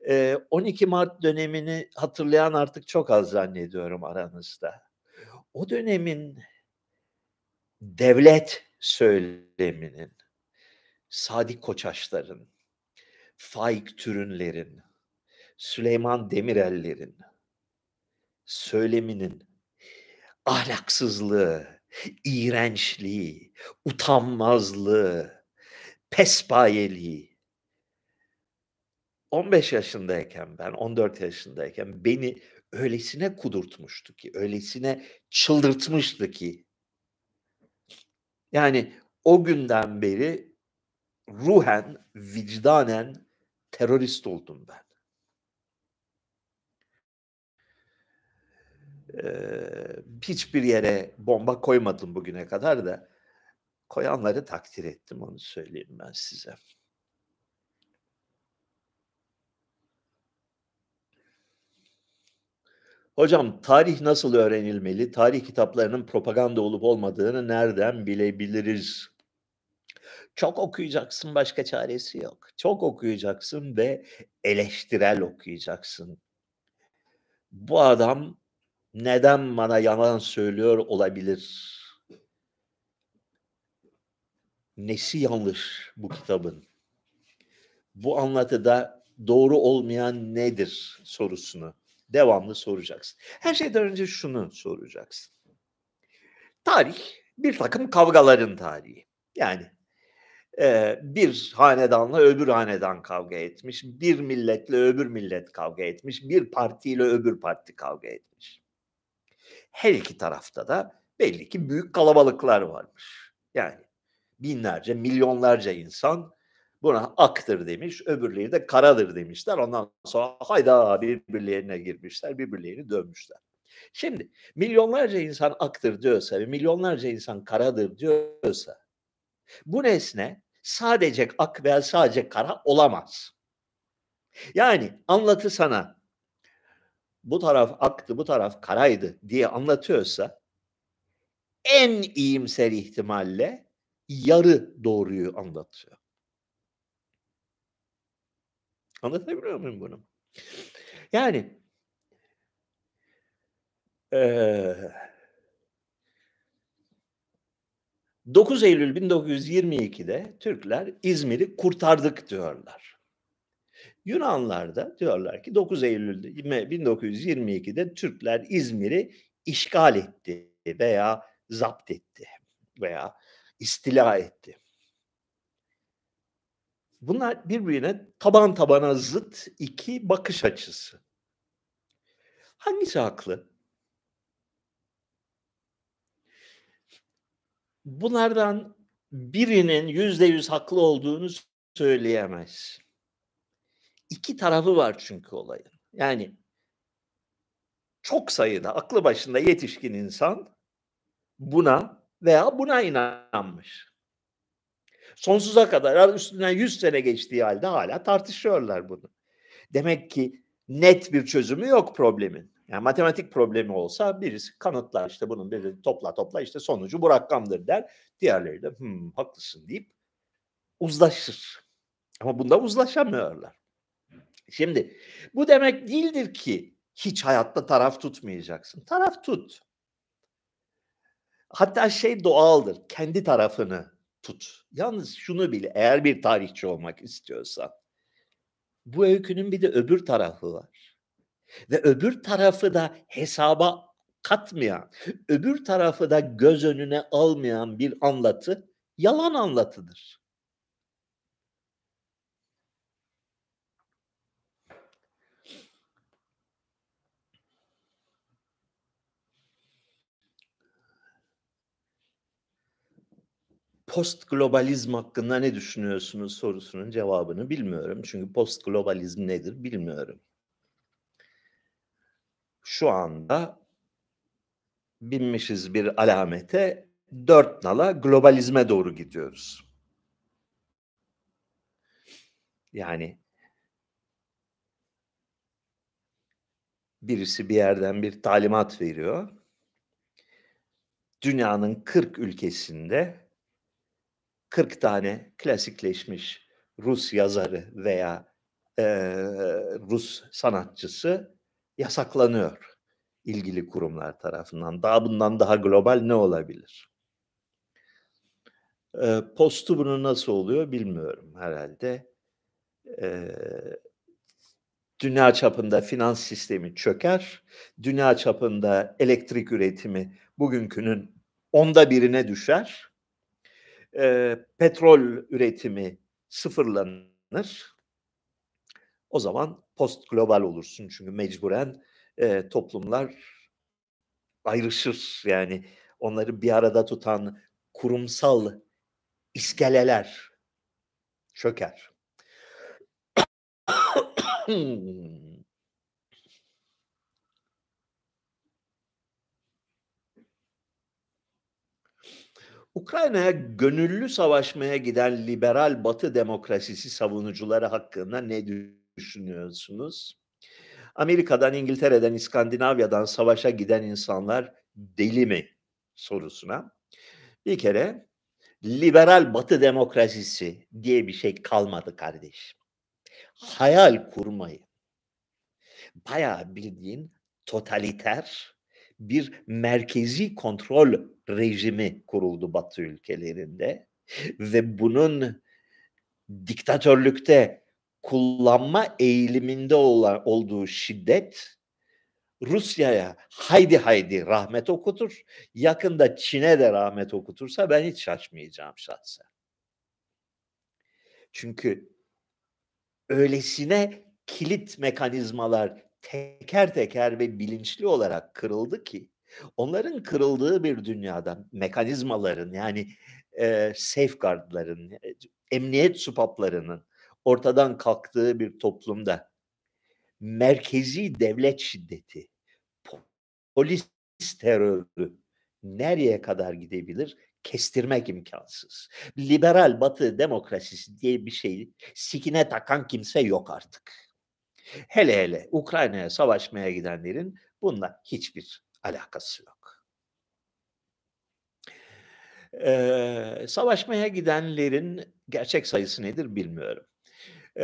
Eee, 12 Mart dönemini hatırlayan artık çok az zannediyorum aranızda. O dönemin devlet söyleminin, Sadık Koçaşlar'ın, Faik Türünler'in, Süleyman Demirel'lerin söyleminin ahlaksızlığı, iğrençliği, utanmazlığı, pespayeliği 15 yaşındayken ben, 14 yaşındayken beni öylesine kudurtmuştu ki, öylesine çıldırtmıştı ki Yani o günden beri ruhen, vicdanen terörist oldum ben. Eee, hiçbir yere bomba koymadım bugüne kadar da koyanları takdir ettim, onu söyleyeyim ben size. Hocam tarih nasıl öğrenilmeli? Tarih kitaplarının propaganda olup olmadığını nereden bilebiliriz? Çok okuyacaksın, başka çaresi yok. Çok okuyacaksın ve eleştirel okuyacaksın. Bu adam neden bana yalan söylüyor olabilir? Nesi yanlış bu kitabın? Bu anlatıda doğru olmayan nedir sorusunu devamlı soracaksın. Her şeyden önce şunu soracaksın. Tarih bir takım kavgaların tarihi. Yani e, bir hanedanla öbür hanedan kavga etmiş, bir milletle öbür millet kavga etmiş, bir partiyle öbür parti kavga etmiş. Her iki tarafta da belli ki büyük kalabalıklar varmış. Yani binlerce, milyonlarca insan buna aktır demiş, öbürleri de karadır demişler. Ondan sonra hayda birbirlerine girmişler, birbirlerini dövmüşler. Şimdi milyonlarca insan aktır diyorsa ve milyonlarca insan karadır diyorsa bu nesne sadece ak veya sadece kara olamaz. Yani anlatı sana bu taraf aktı, bu taraf karaydı diye anlatıyorsa en iyimser ihtimalle yarı doğruyu anlatıyor. Anlatabiliyor muyum bunu? Yani eee 9 Eylül 1922'de Türkler İzmir'i kurtardık diyorlar. Yunanlar da diyorlar ki 9 Eylül 1922'de Türkler İzmir'i işgal etti veya zapt etti veya istila etti. Bunlar birbirine taban tabana zıt iki bakış açısı. Hangisi haklı? Bunlardan birinin yüzde yüz haklı olduğunu söyleyemez. İki tarafı var çünkü olayın. Yani çok sayıda aklı başında yetişkin insan buna veya buna inanmış. Sonsuza kadar üstünden 100 sene geçtiği halde hala tartışıyorlar bunu. Demek ki net bir çözümü yok problemin. Yani matematik problemi olsa birisi kanıtlar işte bunun bir topla topla işte sonucu bu rakamdır der. Diğerleri de haklısın deyip uzlaşır. Ama bunda uzlaşamıyorlar. Şimdi bu demek değildir ki hiç hayatta taraf tutmayacaksın. Taraf tut. Hatta şey doğaldır. Kendi tarafını tut. Yalnız şunu bil. Eğer bir tarihçi olmak istiyorsan bu öykünün bir de öbür tarafı var. Ve öbür tarafı da hesaba katmayan, öbür tarafı da göz önüne almayan bir anlatı yalan anlatıdır. Post globalizm hakkında ne düşünüyorsunuz sorusunun cevabını bilmiyorum. Çünkü post globalizm nedir bilmiyorum. Şu anda binmişiz bir alamete dört nala globalizme doğru gidiyoruz. Yani birisi bir yerden bir talimat veriyor. Dünyanın 40 ülkesinde 40 tane klasikleşmiş Rus yazarı veya e, Rus sanatçısı yasaklanıyor ilgili kurumlar tarafından. Daha bundan daha global ne olabilir? E, postu bunu nasıl oluyor bilmiyorum herhalde. E, dünya çapında finans sistemi çöker. Dünya çapında elektrik üretimi bugünkünün onda birine düşer e, petrol üretimi sıfırlanır. O zaman post global olursun çünkü mecburen e, toplumlar ayrışır yani onları bir arada tutan kurumsal iskeleler çöker. Ukrayna'ya gönüllü savaşmaya giden liberal Batı demokrasisi savunucuları hakkında ne düşünüyorsunuz? Amerika'dan, İngiltere'den, İskandinavya'dan savaşa giden insanlar deli mi sorusuna bir kere liberal Batı demokrasisi diye bir şey kalmadı kardeşim. Hayal kurmayı. Bayağı bildiğin totaliter bir merkezi kontrol rejimi kuruldu Batı ülkelerinde ve bunun diktatörlükte kullanma eğiliminde olan, olduğu şiddet Rusya'ya haydi haydi rahmet okutur. Yakında Çin'e de rahmet okutursa ben hiç şaşmayacağım şahsen. Çünkü öylesine kilit mekanizmalar teker teker ve bilinçli olarak kırıldı ki onların kırıldığı bir dünyada mekanizmaların yani e, safeguardların, emniyet supaplarının ortadan kalktığı bir toplumda merkezi devlet şiddeti, polis terörü nereye kadar gidebilir? Kestirmek imkansız. Liberal batı demokrasisi diye bir şeyi sikine takan kimse yok artık. Hele hele Ukrayna'ya savaşmaya gidenlerin bununla hiçbir alakası yok. Ee, savaşmaya gidenlerin gerçek sayısı nedir bilmiyorum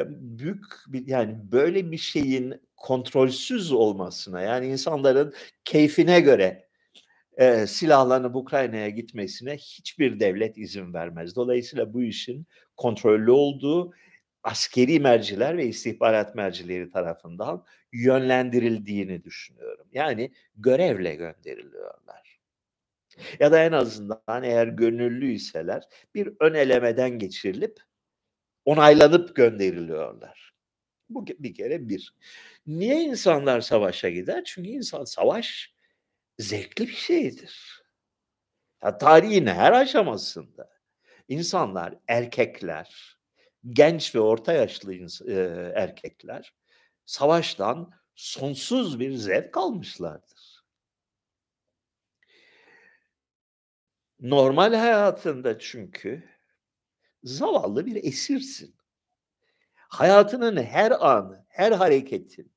büyük bir yani böyle bir şeyin kontrolsüz olmasına yani insanların keyfine göre e, silahlanıp Ukrayna'ya gitmesine hiçbir devlet izin vermez. Dolayısıyla bu işin kontrollü olduğu askeri merciler ve istihbarat mercileri tarafından yönlendirildiğini düşünüyorum. Yani görevle gönderiliyorlar. Ya da en azından eğer gönüllüyseler bir ön elemeden geçirilip onaylanıp gönderiliyorlar. Bu bir kere bir. Niye insanlar savaşa gider? Çünkü insan savaş zevkli bir şeydir. Ya, tarihin her aşamasında insanlar, erkekler, genç ve orta yaşlı erkekler savaştan sonsuz bir zevk almışlardır. Normal hayatında çünkü zavallı bir esirsin. Hayatının her anı, her hareketin,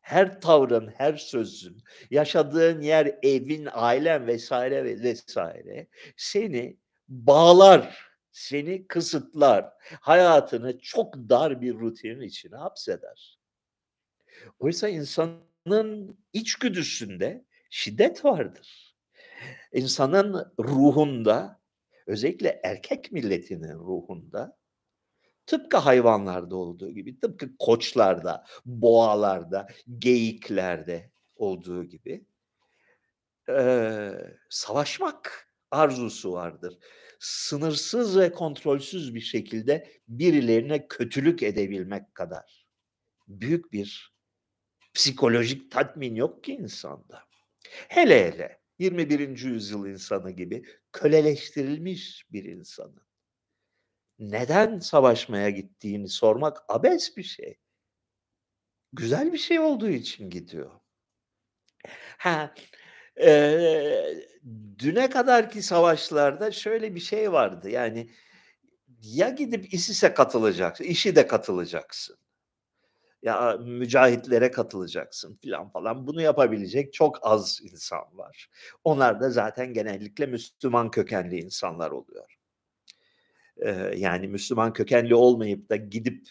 her tavrın, her sözün, yaşadığın yer, evin, ailen vesaire ve vesaire seni bağlar, seni kısıtlar. Hayatını çok dar bir rutinin içine hapseder. Oysa insanın içgüdüsünde şiddet vardır. İnsanın ruhunda özellikle erkek milletinin ruhunda tıpkı hayvanlarda olduğu gibi, tıpkı koçlarda, boğalarda, geyiklerde olduğu gibi e, savaşmak arzusu vardır. Sınırsız ve kontrolsüz bir şekilde birilerine kötülük edebilmek kadar büyük bir psikolojik tatmin yok ki insanda. Hele hele 21. yüzyıl insanı gibi köleleştirilmiş bir insanı. Neden savaşmaya gittiğini sormak abes bir şey. Güzel bir şey olduğu için gidiyor. Ha, e, düne kadarki savaşlarda şöyle bir şey vardı. Yani ya gidip ISIS'e katılacaksın, işi de katılacaksın ya mücahitlere katılacaksın filan falan. Bunu yapabilecek çok az insan var. Onlar da zaten genellikle Müslüman kökenli insanlar oluyor. Ee, yani Müslüman kökenli olmayıp da gidip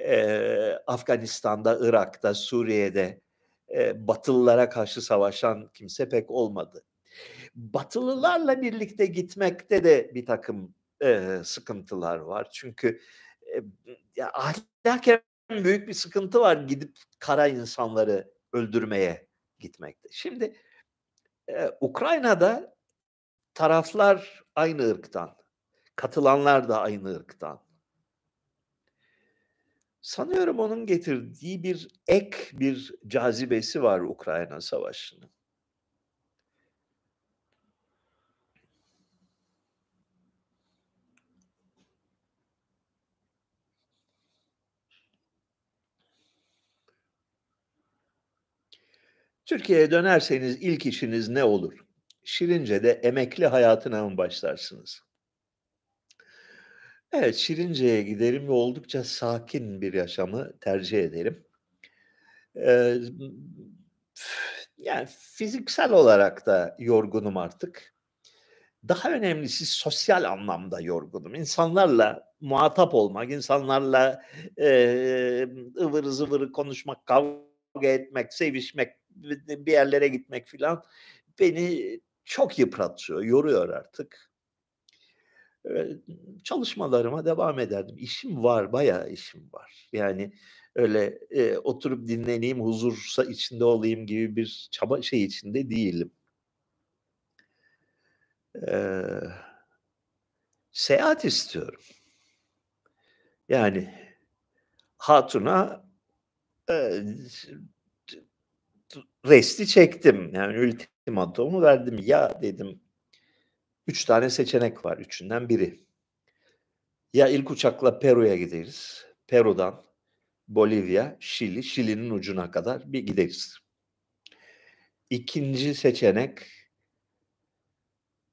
e, Afganistan'da, Irak'ta, Suriye'de e, Batılılara karşı savaşan kimse pek olmadı. Batılılarla birlikte gitmekte de bir takım e, sıkıntılar var. Çünkü e, ya, ahlaken büyük bir sıkıntı var gidip kara insanları öldürmeye gitmekte. Şimdi e, Ukrayna'da taraflar aynı ırktan, katılanlar da aynı ırktan. Sanıyorum onun getirdiği bir ek bir cazibesi var Ukrayna Savaşı'nın. Türkiye'ye dönerseniz ilk işiniz ne olur? Şirince'de emekli hayatına mı başlarsınız? Evet, Şirince'ye giderim ve oldukça sakin bir yaşamı tercih ederim. Eee, yani fiziksel olarak da yorgunum artık. Daha önemlisi sosyal anlamda yorgunum. İnsanlarla muhatap olmak, insanlarla eee, ıvır zıvırı konuşmak, kavga etmek, sevişmek, bir yerlere gitmek filan beni çok yıpratıyor, yoruyor artık. Çalışmalarıma devam ederdim. İşim var, bayağı işim var. Yani öyle, eee, oturup dinleneyim, huzur içinde olayım gibi bir çaba şey içinde değilim. Eee, seyahat istiyorum. Yani hatuna, eee, resti çektim. Yani ultimatomu verdim. Ya dedim 3 tane seçenek var, üçünden biri. Ya ilk uçakla Peru'ya gideriz. Peru'dan Bolivya, Şili, Şili'nin ucuna kadar bir gideriz. İkinci seçenek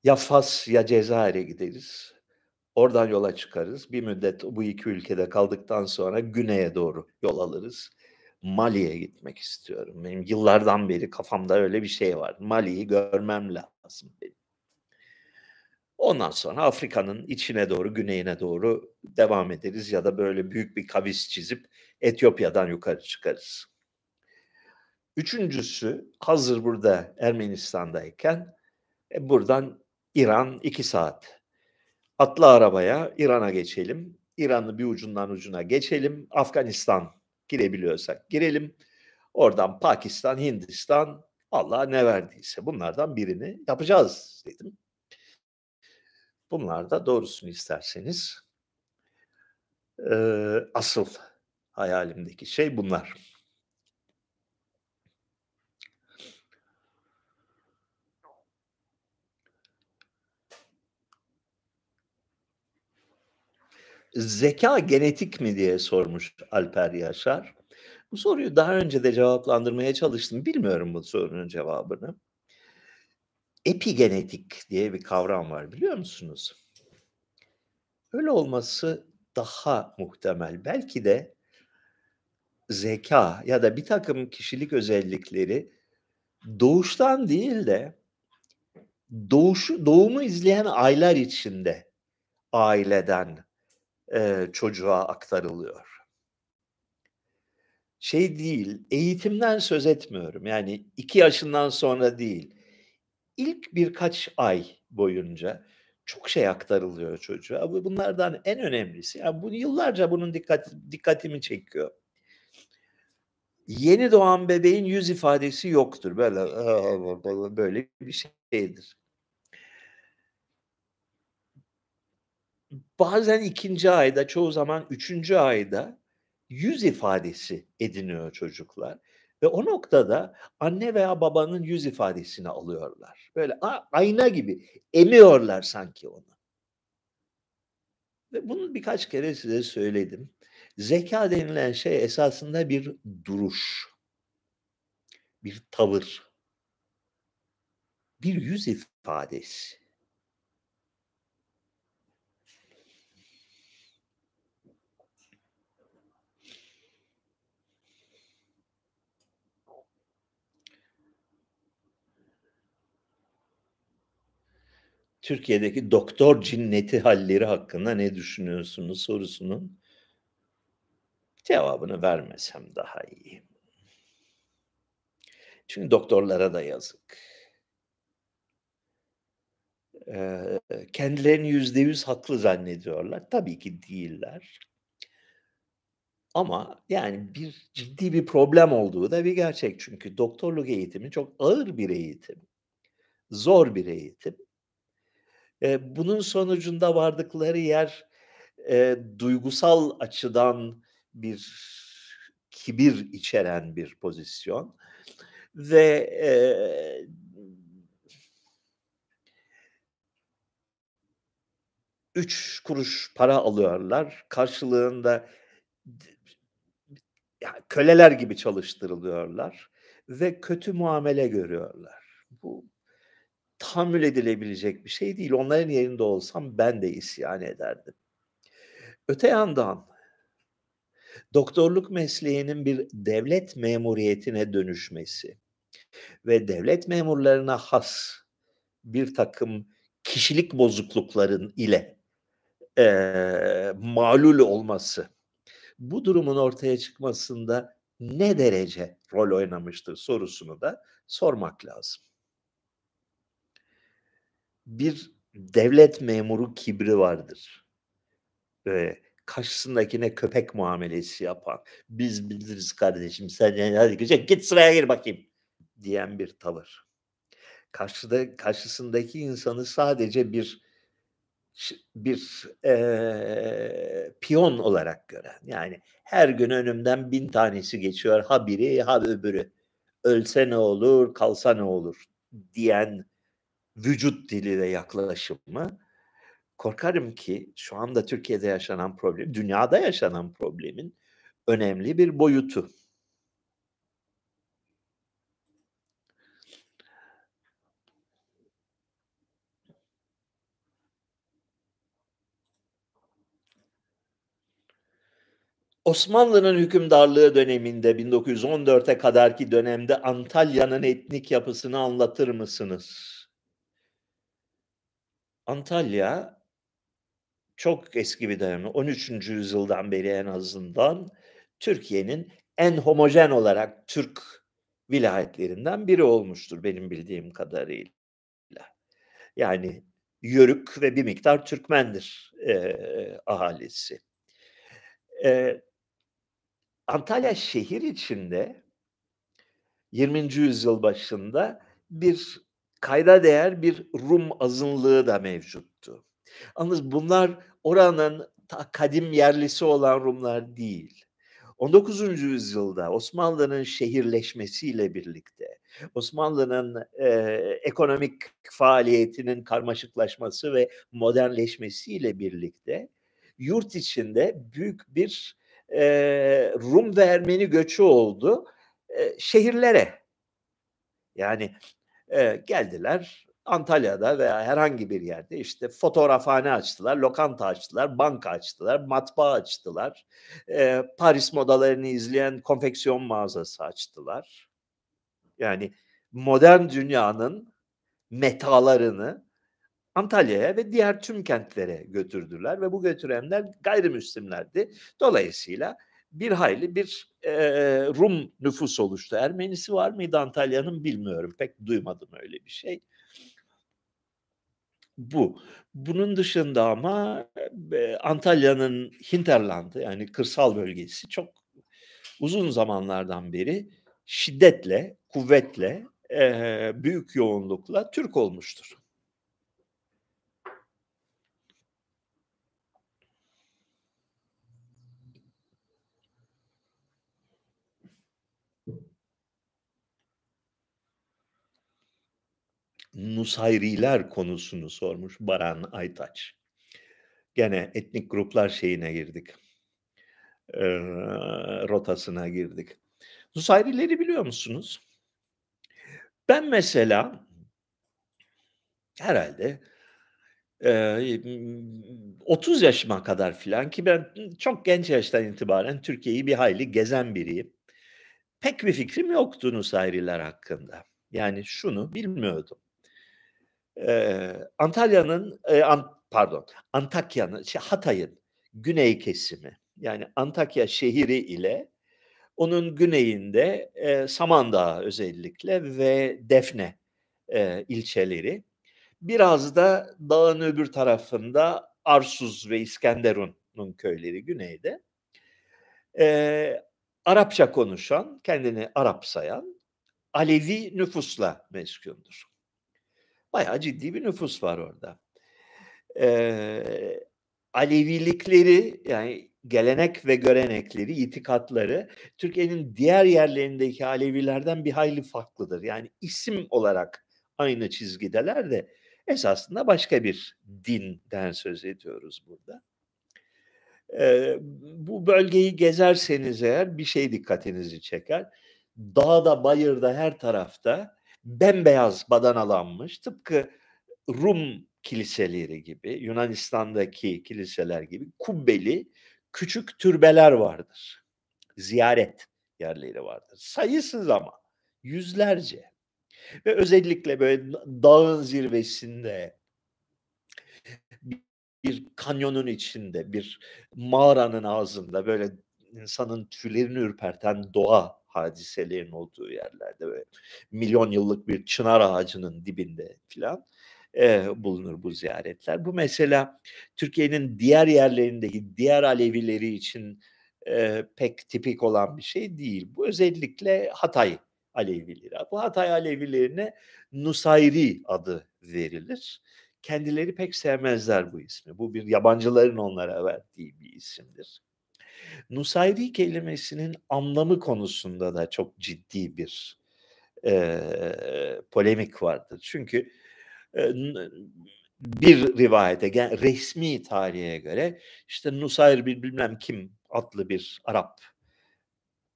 ya Fas ya Cezayir'e gideriz. Oradan yola çıkarız. Bir müddet bu iki ülkede kaldıktan sonra güneye doğru yol alırız. Mali'ye gitmek istiyorum. Benim yıllardan beri kafamda öyle bir şey var. Mali'yi görmem lazım benim. Ondan sonra Afrika'nın içine doğru, güneyine doğru devam ederiz ya da böyle büyük bir kavis çizip Etiyopya'dan yukarı çıkarız. Üçüncüsü hazır burada Ermenistan'dayken e, buradan İran iki saat. Atla arabaya İran'a geçelim. İran'ı bir ucundan ucuna geçelim. Afganistan girebiliyorsak girelim. Oradan Pakistan, Hindistan Allah ne verdiyse bunlardan birini yapacağız dedim. Bunlar da doğrusunu isterseniz eee, asıl hayalimdeki şey bunlar. Zeka genetik mi diye sormuş Alper Yaşar. Bu soruyu daha önce de cevaplandırmaya çalıştım. Bilmiyorum bu sorunun cevabını. Epigenetik diye bir kavram var biliyor musunuz? Öyle olması daha muhtemel. Belki de zeka ya da bir takım kişilik özellikleri doğuştan değil de doğuşu doğumu izleyen aylar içinde aileden, eee, çocuğa aktarılıyor. Şey değil, eğitimden söz etmiyorum. Yani 2 yaşından sonra değil. İlk birkaç ay boyunca çok şey aktarılıyor çocuğa. Bu bunlardan en önemlisi, ya bu yıllarca bunun dikkat dikkatimi çekiyor. Yeni doğan bebeğin yüz ifadesi yoktur. Böyle böyle bir şeydir. Bazen ikinci ayda, çoğu zaman üçüncü ayda yüz ifadesi ediniyor çocuklar ve o noktada anne veya babanın yüz ifadesini alıyorlar. Böyle ayna gibi emiyorlar sanki onu. Ve bunu birkaç kere size söyledim. Zeka denilen şey esasında bir duruş. Bir tavır. Bir yüz ifadesi. Türkiye'deki doktor cinneti halleri hakkında ne düşünüyorsunuz sorusunun cevabını vermesem daha iyi. Çünkü doktorlara da yazık. Kendilerini yüzde yüz haklı zannediyorlar. Tabii ki değiller. Ama yani bir ciddi bir problem olduğu da bir gerçek. Çünkü doktorluk eğitimi çok ağır bir eğitim. Zor bir eğitim. Eee, bunun sonucunda vardıkları yer, eee, duygusal açıdan bir kibir içeren bir pozisyon ve, eee 3 kuruş para alıyorlar. Karşılığında köleler gibi çalıştırılıyorlar ve kötü muamele görüyorlar. Bu tahammül edilebilecek bir şey değil. Onların yerinde olsam ben de isyan ederdim. Öte yandan doktorluk mesleğinin bir devlet memuriyetine dönüşmesi ve devlet memurlarına has bir takım kişilik bozuklukların ile e, malul olması bu durumun ortaya çıkmasında ne derece rol oynamıştır sorusunu da sormak lazım. Bir devlet memuru kibri vardır. Ee, karşısındakine köpek muamelesi yapan, biz biliriz kardeşim sen hadi git, git sıraya gir bakayım diyen bir tavır. Karşıda karşısındaki insanı sadece bir bir e, piyon olarak gören yani her gün önümden bin tanesi geçiyor ha biri ha öbürü ölse ne olur kalsa ne olur diyen vücut dili ve yaklaşımı korkarım ki şu anda Türkiye'de yaşanan problem, dünyada yaşanan problemin önemli bir boyutu. Osmanlı'nın hükümdarlığı döneminde 1914'e kadarki dönemde Antalya'nın etnik yapısını anlatır mısınız? Antalya çok eski bir dönem, 13. yüzyıldan beri en azından Türkiye'nin en homojen olarak Türk vilayetlerinden biri olmuştur benim bildiğim kadarıyla. Yani Yörük ve bir miktar Türkmendir e, ahalisi. E, Antalya şehir içinde 20. yüzyıl başında bir kayda değer bir Rum azınlığı da mevcuttu. Yalnız bunlar oranın kadim yerlisi olan Rumlar değil. 19. yüzyılda Osmanlı'nın şehirleşmesiyle birlikte Osmanlı'nın e, ekonomik faaliyetinin karmaşıklaşması ve modernleşmesiyle birlikte yurt içinde büyük bir e, Rum ve Ermeni göçü oldu e, şehirlere. Yani e, geldiler Antalya'da veya herhangi bir yerde işte fotoğrafhane açtılar, lokanta açtılar, banka açtılar, matbaa açtılar, e, Paris modalarını izleyen konfeksiyon mağazası açtılar. Yani modern dünyanın metalarını Antalya'ya ve diğer tüm kentlere götürdüler ve bu götürenler gayrimüslimlerdi. Dolayısıyla bir hayli bir e, Rum nüfus oluştu. Ermenisi var mıydı Antalya'nın bilmiyorum. Pek duymadım öyle bir şey. Bu. Bunun dışında ama e, Antalya'nın hinterlandı yani kırsal bölgesi çok uzun zamanlardan beri şiddetle, kuvvetle, e, büyük yoğunlukla Türk olmuştur. Nusayriler konusunu sormuş Baran Aytaç. Gene etnik gruplar şeyine girdik. Ee, rotasına girdik. Nusayrileri biliyor musunuz? Ben mesela herhalde e, 30 yaşıma kadar filan ki ben çok genç yaştan itibaren Türkiye'yi bir hayli gezen biriyim. Pek bir fikrim yoktu Nusayriler hakkında. Yani şunu bilmiyordum. Antalya'nın, eee, an pardon, Antakya'nın, şey, Hatay'ın güney kesimi, yani Antakya şehri ile onun güneyinde, eee, Samandağ özellikle ve Defne, eee, ilçeleri, biraz da dağın öbür tarafında Arsuz ve İskenderun'un köyleri güneyde. Eee, Arapça konuşan, kendini Arap sayan Alevi nüfusla meskûndur. Bayağı ciddi bir nüfus var orada. Eee, Alevilikleri yani gelenek ve görenekleri, itikatları Türkiye'nin diğer yerlerindeki Alevilerden bir hayli farklıdır. Yani isim olarak aynı çizgideler de esasında başka bir dinden söz ediyoruz burada. Eee, bu bölgeyi gezerseniz eğer bir şey dikkatinizi çeker. dağda bayırda her tarafta bembeyaz badanalanmış tıpkı Rum kiliseleri gibi Yunanistan'daki kiliseler gibi kubbeli küçük türbeler vardır. Ziyaret yerleri vardır. Sayısız ama yüzlerce. Ve özellikle böyle dağın zirvesinde bir kanyonun içinde, bir mağaranın ağzında böyle insanın tüylerini ürperten doğa hadiselerin olduğu yerlerde ve milyon yıllık bir çınar ağacının dibinde filan e, bulunur bu ziyaretler. Bu mesela Türkiye'nin diğer yerlerindeki diğer Alevileri için e, pek tipik olan bir şey değil. Bu özellikle Hatay Alevileri. Bu Hatay Alevilerine Nusayri adı verilir. Kendileri pek sevmezler bu ismi. Bu bir yabancıların onlara verdiği bir isimdir. Nusayri kelimesinin anlamı konusunda da çok ciddi bir e, polemik vardır. Çünkü e, bir rivayete, yani resmi tarihe göre işte Nusayr bir bilmem kim adlı bir Arap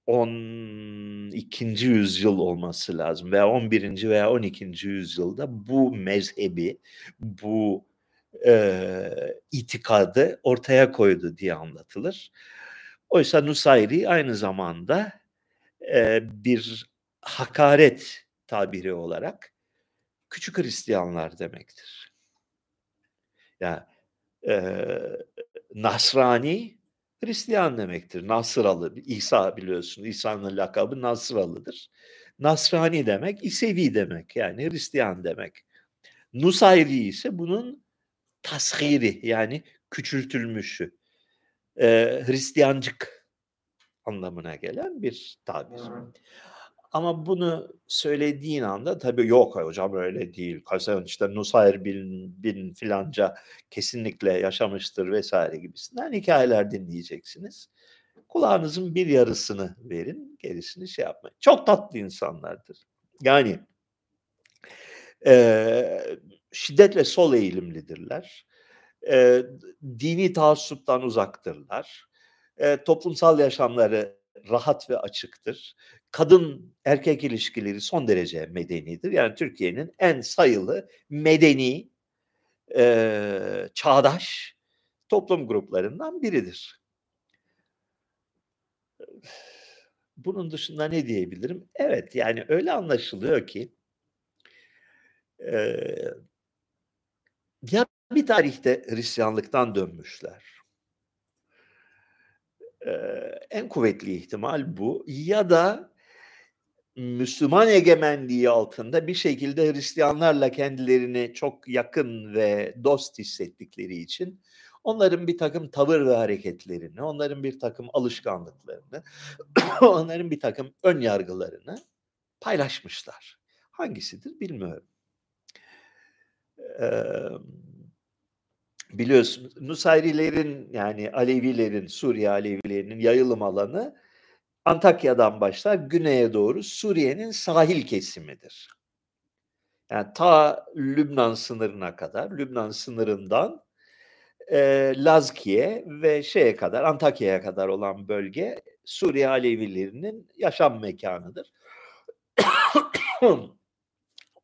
12. yüzyıl olması lazım veya 11. veya 12. yüzyılda bu mezhebi, bu e, itikadı ortaya koydu diye anlatılır. Oysa Nusayri aynı zamanda e, bir hakaret tabiri olarak küçük Hristiyanlar demektir. Ya yani, e, Nasrani Hristiyan demektir. Nasıralı, İsa biliyorsun. İsa'nın lakabı Nasıralı'dır. Nasrani demek, İsevi demek. Yani Hristiyan demek. Nusayri ise bunun tashiri yani küçültülmüşü. Ee, Hristiyancık anlamına gelen bir tabir. Ama bunu söylediğin anda tabii yok hocam öyle değil. Kasan işte Nusayr bin, bin filanca kesinlikle yaşamıştır vesaire gibisinden hikayeler dinleyeceksiniz. Kulağınızın bir yarısını verin, gerisini şey yapmayın. Çok tatlı insanlardır. Yani e, şiddetle sol eğilimlidirler. E, dini taassuptan uzaktırlar. E, toplumsal yaşamları rahat ve açıktır. Kadın erkek ilişkileri son derece medenidir. Yani Türkiye'nin en sayılı medeni, e, çağdaş toplum gruplarından biridir. Bunun dışında ne diyebilirim? Evet yani öyle anlaşılıyor ki e, bir tarihte Hristiyanlıktan dönmüşler en kuvvetli ihtimal bu. Ya da Müslüman egemenliği altında bir şekilde Hristiyanlarla kendilerini çok yakın ve dost hissettikleri için onların bir takım tavır ve hareketlerini, onların bir takım alışkanlıklarını, onların bir takım ön yargılarını paylaşmışlar. Hangisidir bilmiyorum. Ee, biliyorsunuz Nusayrilerin yani Alevilerin, Suriye Alevilerinin yayılım alanı Antakya'dan başlar güneye doğru Suriye'nin sahil kesimidir. Yani ta Lübnan sınırına kadar, Lübnan sınırından e, Lazkiye ve şeye kadar, Antakya'ya kadar olan bölge Suriye Alevilerinin yaşam mekanıdır.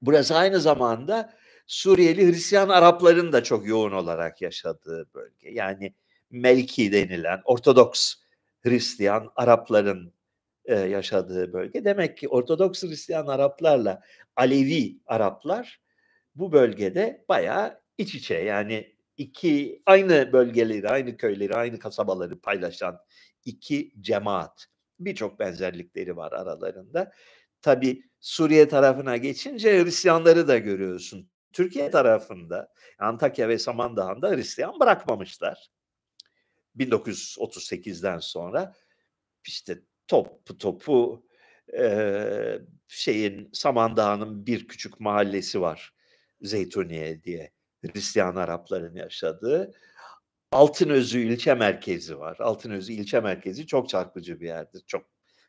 Burası aynı zamanda Suriyeli Hristiyan Arapların da çok yoğun olarak yaşadığı bölge. Yani Melki denilen Ortodoks Hristiyan Arapların e, yaşadığı bölge. Demek ki Ortodoks Hristiyan Araplarla Alevi Araplar bu bölgede bayağı iç içe yani iki aynı bölgeleri, aynı köyleri, aynı kasabaları paylaşan iki cemaat. Birçok benzerlikleri var aralarında. Tabi Suriye tarafına geçince Hristiyanları da görüyorsun. Türkiye tarafında Antakya ve Samandağ'ında Hristiyan bırakmamışlar. 1938'den sonra işte top topu e, şeyin Samandağ'ın bir küçük mahallesi var. Zeytuniye diye Hristiyan Arapların yaşadığı. Altınözü ilçe merkezi var. Altınözü ilçe merkezi çok çarpıcı bir yerdir. Çok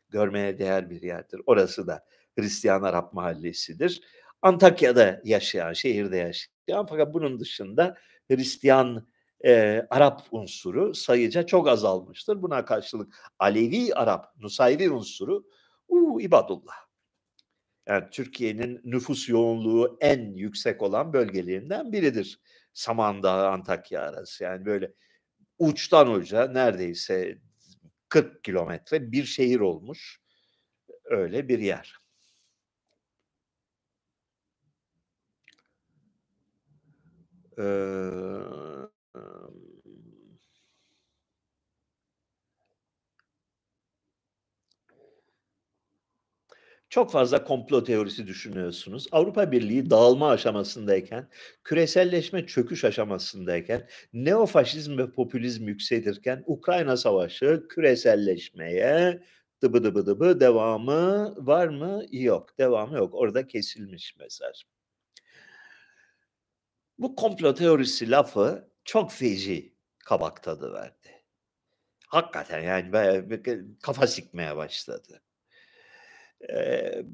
görmeye değer bir yerdir. Orası da Hristiyan Arap mahallesidir. Antakya'da yaşayan, şehirde yaşayan fakat bunun dışında Hristiyan e, Arap unsuru sayıca çok azalmıştır. Buna karşılık Alevi Arap, Nusayri unsuru Uuu, ibadullah. Yani Türkiye'nin nüfus yoğunluğu en yüksek olan bölgelerinden biridir. Samandağ, Antakya arası. Yani böyle uçtan uca neredeyse 40 kilometre bir şehir olmuş. Öyle bir yer. Çok fazla komplo teorisi düşünüyorsunuz. Avrupa Birliği dağılma aşamasındayken, küreselleşme çöküş aşamasındayken, neofaşizm ve popülizm yükselirken Ukrayna Savaşı küreselleşmeye dıbı dıbı dıbı devamı var mı? Yok. Devamı yok. Orada kesilmiş mesaj. Bu komplo teorisi lafı çok feci kabak tadı verdi. Hakikaten yani kafa sikmeye başladı. Eee,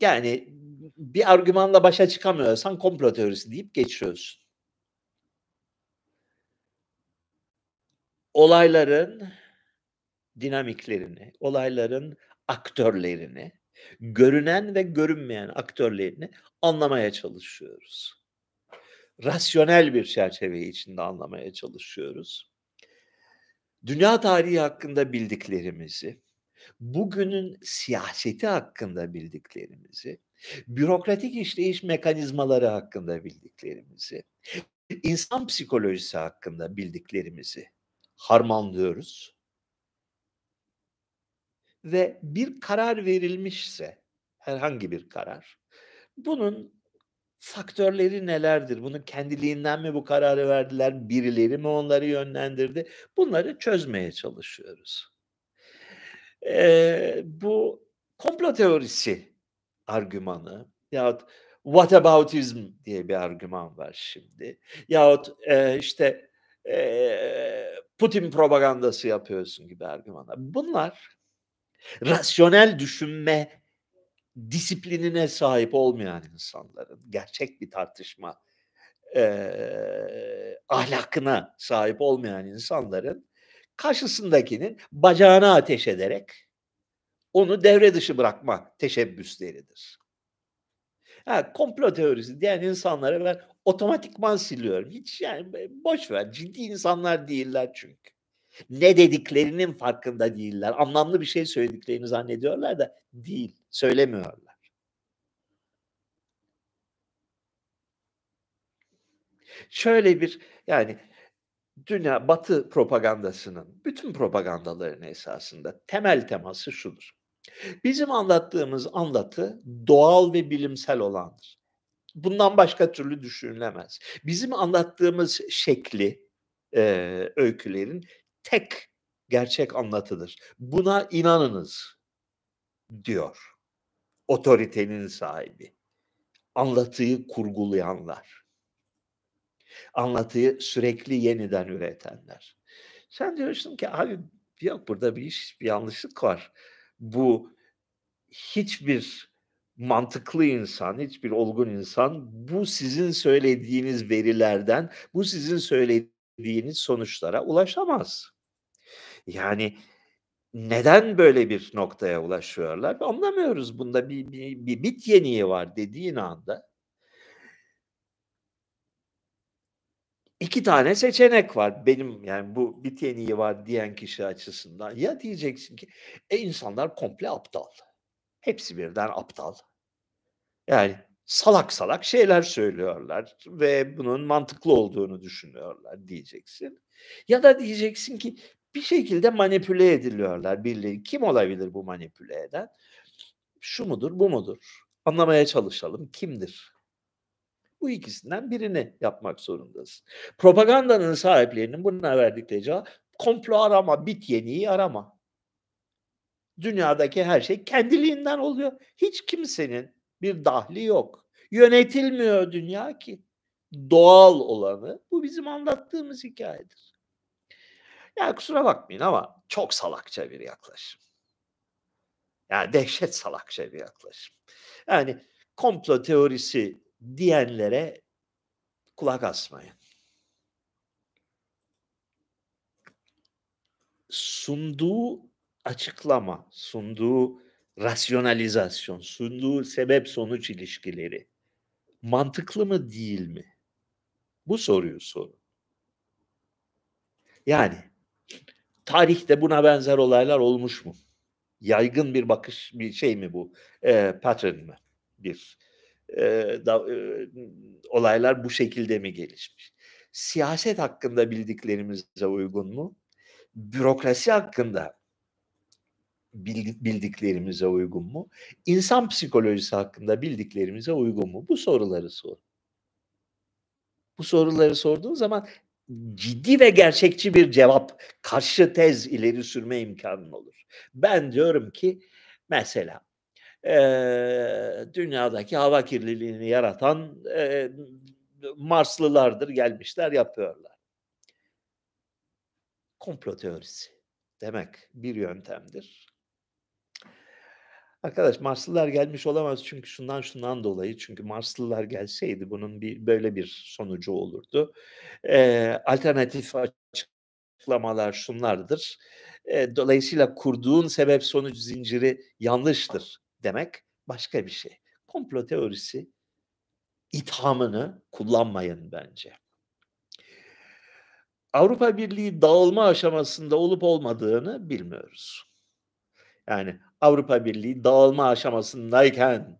yani bir argümanla başa çıkamıyorsan komplo teorisi deyip geçiyorsun. Olayların dinamiklerini, olayların aktörlerini, görünen ve görünmeyen aktörlerini anlamaya çalışıyoruz. Rasyonel bir çerçeve içinde anlamaya çalışıyoruz. Dünya tarihi hakkında bildiklerimizi, bugünün siyaseti hakkında bildiklerimizi, bürokratik işleyiş mekanizmaları hakkında bildiklerimizi, insan psikolojisi hakkında bildiklerimizi harmanlıyoruz. Ve bir karar verilmişse, herhangi bir karar, bunun faktörleri nelerdir? Bunu kendiliğinden mi bu kararı verdiler? Birileri mi onları yönlendirdi? Bunları çözmeye çalışıyoruz. Eee, bu komplo teorisi argümanı yahut whataboutism diye bir argüman var şimdi. Yahut, eee, işte, eee, Putin propagandası yapıyorsun gibi argümanlar. Bunlar rasyonel düşünme disiplinine sahip olmayan insanların, gerçek bir tartışma, eee, ahlakına sahip olmayan insanların karşısındakinin bacağına ateş ederek onu devre dışı bırakma teşebbüsleridir. Ha, komplo teorisi diyen insanlara ben otomatikman siliyorum. Hiç yani boş ver. Ciddi insanlar değiller çünkü. Ne dediklerinin farkında değiller. Anlamlı bir şey söylediklerini zannediyorlar da değil. Söylemiyorlar. Şöyle bir yani dünya Batı propagandasının bütün propagandaların esasında temel teması şudur. Bizim anlattığımız anlatı doğal ve bilimsel olandır. Bundan başka türlü düşünülemez. Bizim anlattığımız şekli e, öykülerin tek gerçek anlatıdır. Buna inanınız diyor otoritenin sahibi. Anlatıyı kurgulayanlar anlatıyı sürekli yeniden üretenler. Sen diyorsun ki abi yok burada bir iş, bir yanlışlık var. Bu hiçbir mantıklı insan, hiçbir olgun insan bu sizin söylediğiniz verilerden, bu sizin söylediğiniz sonuçlara ulaşamaz. Yani neden böyle bir noktaya ulaşıyorlar? Anlamıyoruz. Bunda bir, bir, bir bit yeniği var dediğin anda İki tane seçenek var benim yani bu bit yeniği var diyen kişi açısından. Ya diyeceksin ki e insanlar komple aptal. Hepsi birden aptal. Yani salak salak şeyler söylüyorlar ve bunun mantıklı olduğunu düşünüyorlar diyeceksin. Ya da diyeceksin ki bir şekilde manipüle ediliyorlar birileri. Kim olabilir bu manipüle eden? Şu mudur, bu mudur? Anlamaya çalışalım. Kimdir? Bu ikisinden birini yapmak zorundasın. Propagandanın sahiplerinin buna verdikleri cevap komplo arama, bit yeniği arama. Dünyadaki her şey kendiliğinden oluyor. Hiç kimsenin bir dahli yok. Yönetilmiyor dünya ki. Doğal olanı bu bizim anlattığımız hikayedir. Ya kusura bakmayın ama çok salakça bir yaklaşım. Yani dehşet salakça bir yaklaşım. Yani komplo teorisi diyenlere kulak asmayın. Sunduğu açıklama, sunduğu rasyonalizasyon, sunduğu sebep sonuç ilişkileri mantıklı mı değil mi? Bu soruyu sorun. Yani tarihte buna benzer olaylar olmuş mu? Yaygın bir bakış bir şey mi bu? Eee, pattern mı? Bir eee, da eee, olaylar bu şekilde mi gelişmiş? Siyaset hakkında bildiklerimize uygun mu? Bürokrasi hakkında bildi bildiklerimize uygun mu? İnsan psikolojisi hakkında bildiklerimize uygun mu? Bu soruları sor. Bu soruları sorduğun zaman ciddi ve gerçekçi bir cevap, karşı tez ileri sürme imkânın olur. Ben diyorum ki mesela, eee, dünyadaki hava kirliliğini yaratan, eee, Marslılardır, gelmişler yapıyorlar. Komplo teorisi demek bir yöntemdir. Arkadaş Marslılar gelmiş olamaz çünkü şundan şundan dolayı. Çünkü Marslılar gelseydi bunun bir böyle bir sonucu olurdu. Eee, alternatif açıklamalar şunlardır. Eee, dolayısıyla kurduğun sebep sonuç zinciri yanlıştır demek başka bir şey. Komplo teorisi ithamını kullanmayın bence. Avrupa Birliği dağılma aşamasında olup olmadığını bilmiyoruz. Yani Avrupa Birliği dağılma aşamasındayken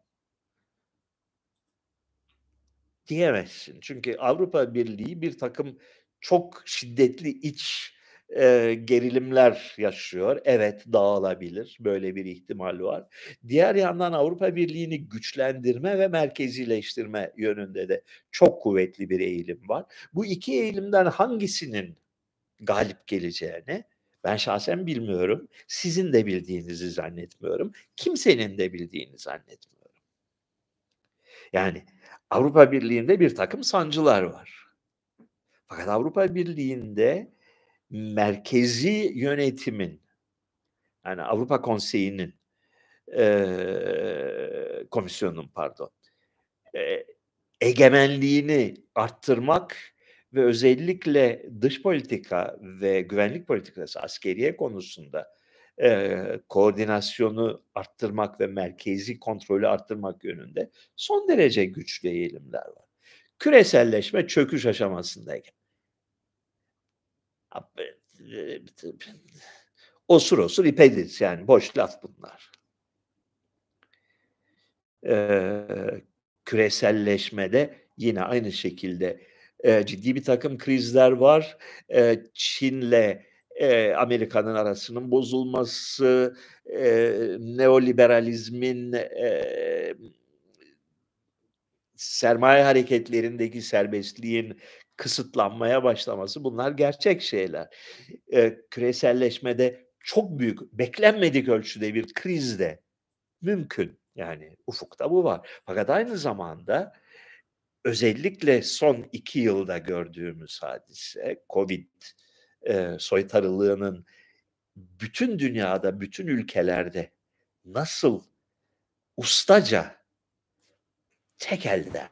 diyemezsin. Çünkü Avrupa Birliği bir takım çok şiddetli iç, eee, gerilimler yaşıyor. Evet, dağılabilir. Böyle bir ihtimal var. Diğer yandan Avrupa Birliği'ni güçlendirme ve merkezileştirme yönünde de çok kuvvetli bir eğilim var. Bu 2 eğilimden hangisinin galip geleceğini ben şahsen bilmiyorum. Sizin de bildiğinizi zannetmiyorum. Kimsenin de bildiğini zannetmiyorum. Yani Avrupa Birliği'nde bir takım sancılar var. Fakat Avrupa Birliği'nde merkezi yönetimin, yani Avrupa Konseyi'nin, eee, komisyonunun pardon, eee, egemenliğini arttırmak ve özellikle dış politika ve güvenlik politikası, askeriye konusunda, eee, koordinasyonu arttırmak ve merkezi kontrolü arttırmak yönünde son derece güçlü eğilimler var. Küreselleşme çöküş aşamasındayken osur osur ipediz yani boş laf bunlar. Eee, küreselleşmede yine aynı şekilde, eee, ciddi birtakım krizler var. Eee, Çin'le, eee, Amerika'nın arasının bozulması, eee, neoliberalizmin, eee sermaye hareketlerindeki serbestliğin kısıtlanmaya başlaması bunlar gerçek şeyler. Eee, küreselleşmede çok büyük, beklenmedik ölçüde bir kriz de mümkün. Yani ufukta bu var. Fakat aynı zamanda özellikle son 2 yılda gördüğümüz hadise COVID, eee, soytarılığının bütün dünyada, bütün ülkelerde nasıl ustaca tek elden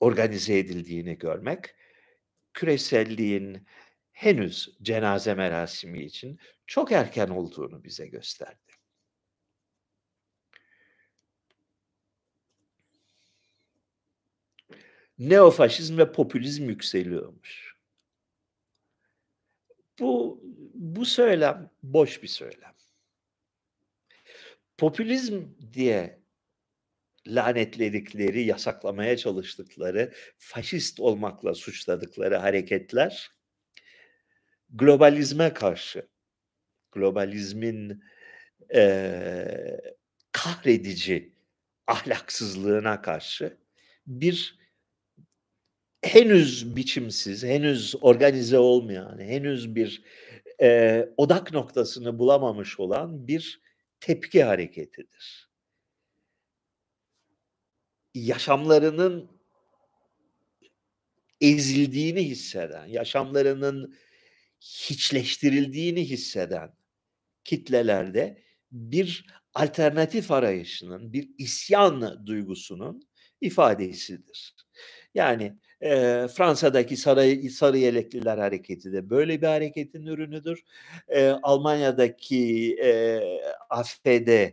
organize edildiğini görmek, küreselliğin henüz cenaze merasimi için çok erken olduğunu bize gösterdi. Neofaşizm ve popülizm yükseliyormuş. Bu bu söylem boş bir söylem. Popülizm diye lanetledikleri, yasaklamaya çalıştıkları, faşist olmakla suçladıkları hareketler globalizme karşı, globalizmin, eee, kahredici ahlaksızlığına karşı bir henüz biçimsiz, henüz organize olmayan, henüz bir, eee, odak noktasını bulamamış olan bir tepki hareketidir. Yaşamlarının ezildiğini hisseden, yaşamlarının hiçleştirildiğini hisseden kitlelerde bir alternatif arayışının, bir isyan duygusunun ifadesidir. Yani e, Fransa'daki sarı, sarı yelekliler hareketi de böyle bir hareketin ürünüdür. E, Almanya'daki e, AFD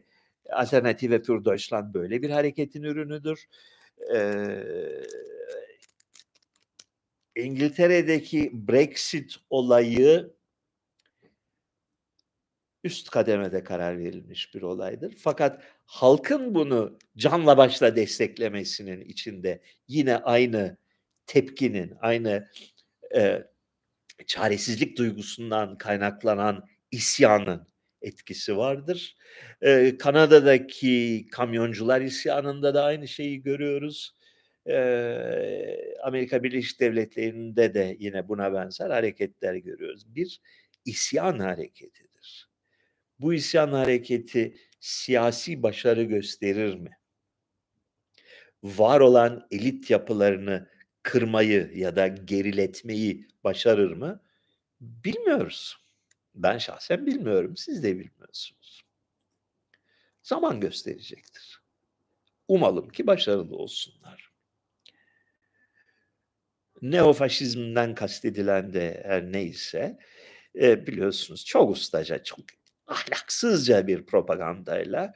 Alternative für Deutschland böyle bir hareketin ürünüdür. E, İngiltere'deki Brexit olayı üst kademede karar verilmiş bir olaydır. Fakat halkın bunu canla başla desteklemesinin içinde yine aynı tepkinin, aynı e, çaresizlik duygusundan kaynaklanan isyanın etkisi vardır. E, Kanada'daki kamyoncular isyanında da aynı şeyi görüyoruz. E, Amerika Birleşik Devletleri'nde de yine buna benzer hareketler görüyoruz. Bir isyan hareketidir. Bu isyan hareketi siyasi başarı gösterir mi? Var olan elit yapılarını kırmayı ya da geriletmeyi başarır mı? Bilmiyoruz. Ben şahsen bilmiyorum. Siz de bilmiyorsunuz. Zaman gösterecektir. Umalım ki başarılı olsunlar. Neofaşizmden kastedilen de her neyse e, biliyorsunuz çok ustaca, çok ahlaksızca bir propagandayla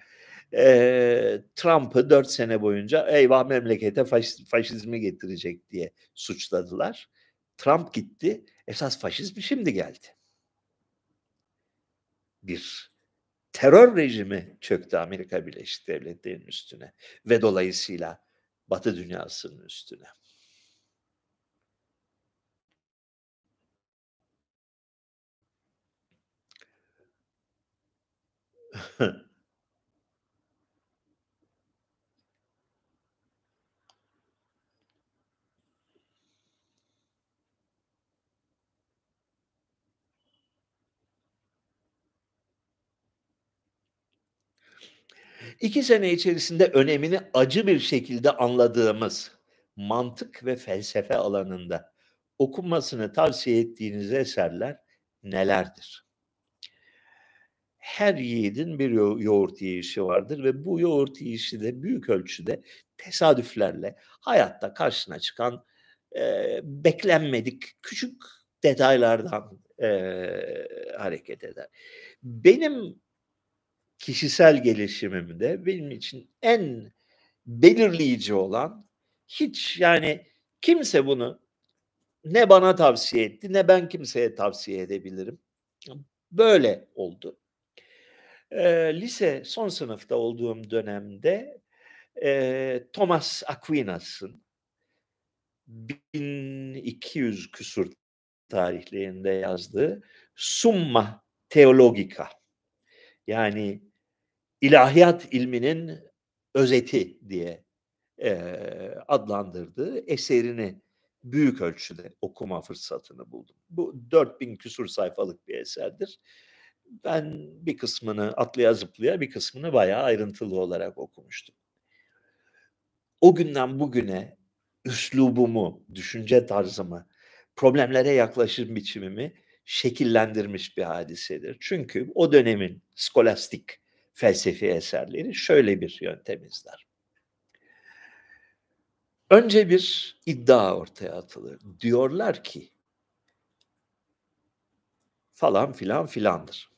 e, Trump'ı dört sene boyunca eyvah memlekete faş, faşizmi getirecek diye suçladılar. Trump gitti. Esas faşizm şimdi geldi. Bir terör rejimi çöktü Amerika Birleşik Devletleri'nin üstüne ve dolayısıyla Batı dünyasının üstüne. İki sene içerisinde önemini acı bir şekilde anladığımız mantık ve felsefe alanında okunmasını tavsiye ettiğiniz eserler nelerdir? Her yiğidin bir yo- yoğurt yiyişi vardır ve bu yoğurt yiyişi de büyük ölçüde tesadüflerle hayatta karşına çıkan e, beklenmedik küçük detaylardan e, hareket eder. Benim kişisel gelişimimde benim için en belirleyici olan hiç yani kimse bunu ne bana tavsiye etti ne ben kimseye tavsiye edebilirim. Böyle oldu. E, lise son sınıfta olduğum dönemde e, Thomas Aquinas'ın 1200 küsur tarihlerinde yazdığı Summa Theologica yani ilahiyat ilminin özeti diye e, adlandırdığı eserini büyük ölçüde okuma fırsatını buldum. Bu 4000 küsur sayfalık bir eserdir. Ben bir kısmını atlaya zıplaya bir kısmını bayağı ayrıntılı olarak okumuştum. O günden bugüne üslubumu, düşünce tarzımı, problemlere yaklaşım biçimimi şekillendirmiş bir hadisedir. Çünkü o dönemin skolastik felsefi eserleri şöyle bir yöntem izler. Önce bir iddia ortaya atılır. Diyorlar ki falan filan filandır.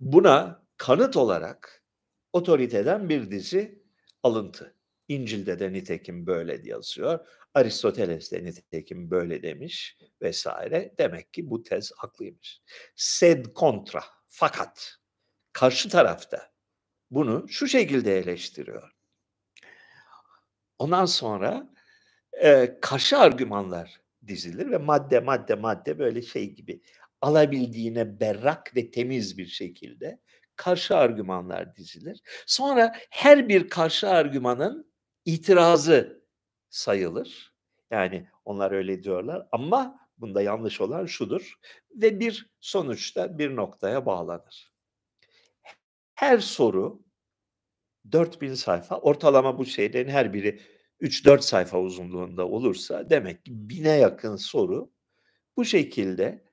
Buna kanıt olarak otoriteden bir dizi alıntı. İncil'de de nitekim böyle yazıyor. Aristoteles de nitekim böyle demiş vesaire. Demek ki bu tez haklıymış. Sed contra. Fakat karşı tarafta bunu şu şekilde eleştiriyor. Ondan sonra e, karşı argümanlar dizilir ve madde madde madde böyle şey gibi alabildiğine berrak ve temiz bir şekilde karşı argümanlar dizilir. Sonra her bir karşı argümanın itirazı sayılır. Yani onlar öyle diyorlar ama bunda yanlış olan şudur ve bir sonuçta bir noktaya bağlanır. Her soru 4000 sayfa, ortalama bu şeylerin her biri 3-4 sayfa uzunluğunda olursa demek ki bine yakın soru bu şekilde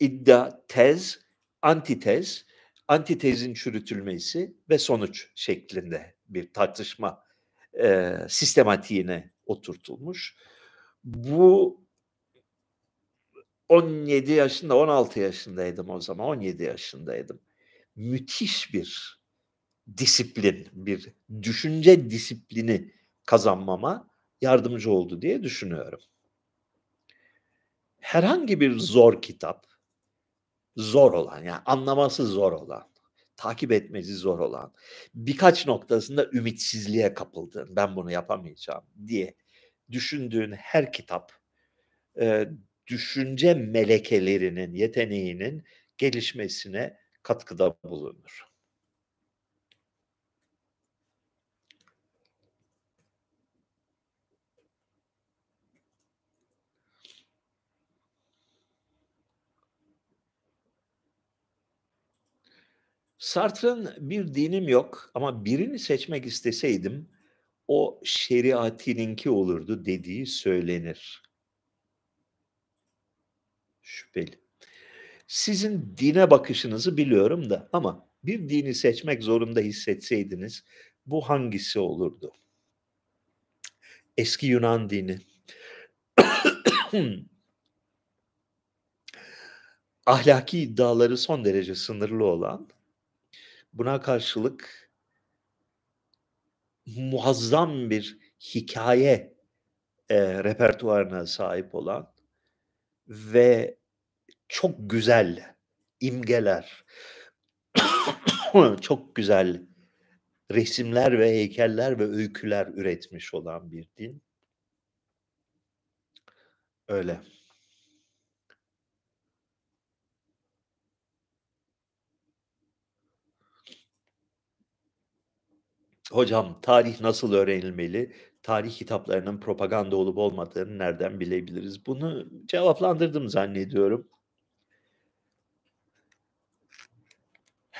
iddia, tez, antitez, antitezin çürütülmesi ve sonuç şeklinde bir tartışma eee, sistematiğine oturtulmuş. Bu 17 yaşında, 16 yaşındaydım o zaman, 17 yaşındaydım. Müthiş bir disiplin, bir düşünce disiplini kazanmama yardımcı oldu diye düşünüyorum. Herhangi bir zor kitap, zor olan, yani anlaması zor olan, takip etmesi zor olan, birkaç noktasında ümitsizliğe kapıldığın, ben bunu yapamayacağım diye düşündüğün her kitap, eee, düşünce melekelerinin, yeteneğinin gelişmesine katkıda bulunur. Sartre'ın "Bir dinim yok ama birini seçmek isteseydim o şeriatininki olurdu." dediği söylenir. Şüpheli. Sizin dine bakışınızı biliyorum da ama bir dini seçmek zorunda hissetseydiniz bu hangisi olurdu? Eski Yunan dini. Ahlaki iddiaları son derece sınırlı olan, buna karşılık muazzam bir hikâye, eee, repertuvarına sahip olan ve çok güzel imgeler, çok güzel resimler ve heykeller ve öyküler üretmiş olan bir din. Öyle. Hocam, tarih nasıl öğrenilmeli? Tarih kitaplarının propaganda olup olmadığını nereden bilebiliriz? Bunu cevaplandırdım zannediyorum.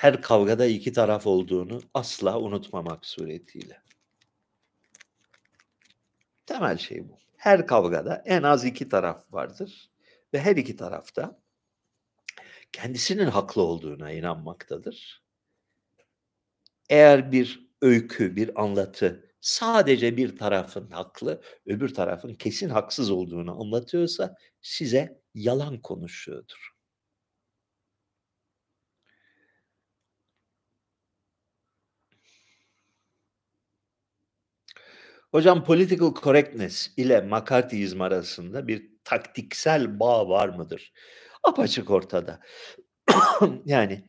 Her kavgada iki taraf olduğunu asla unutmamak suretiyle. Temel şey bu. Her kavgada en az iki taraf vardır ve her iki taraf da kendisinin haklı olduğuna inanmaktadır. Eğer bir öykü, bir anlatı sadece bir tarafın haklı, öbür tarafın kesin haksız olduğunu anlatıyorsa size yalan konuşuyordur. Hocam political correctness ile McCarthyizm arasında bir taktiksel bağ var mıdır? Apaçık ortada. Yani,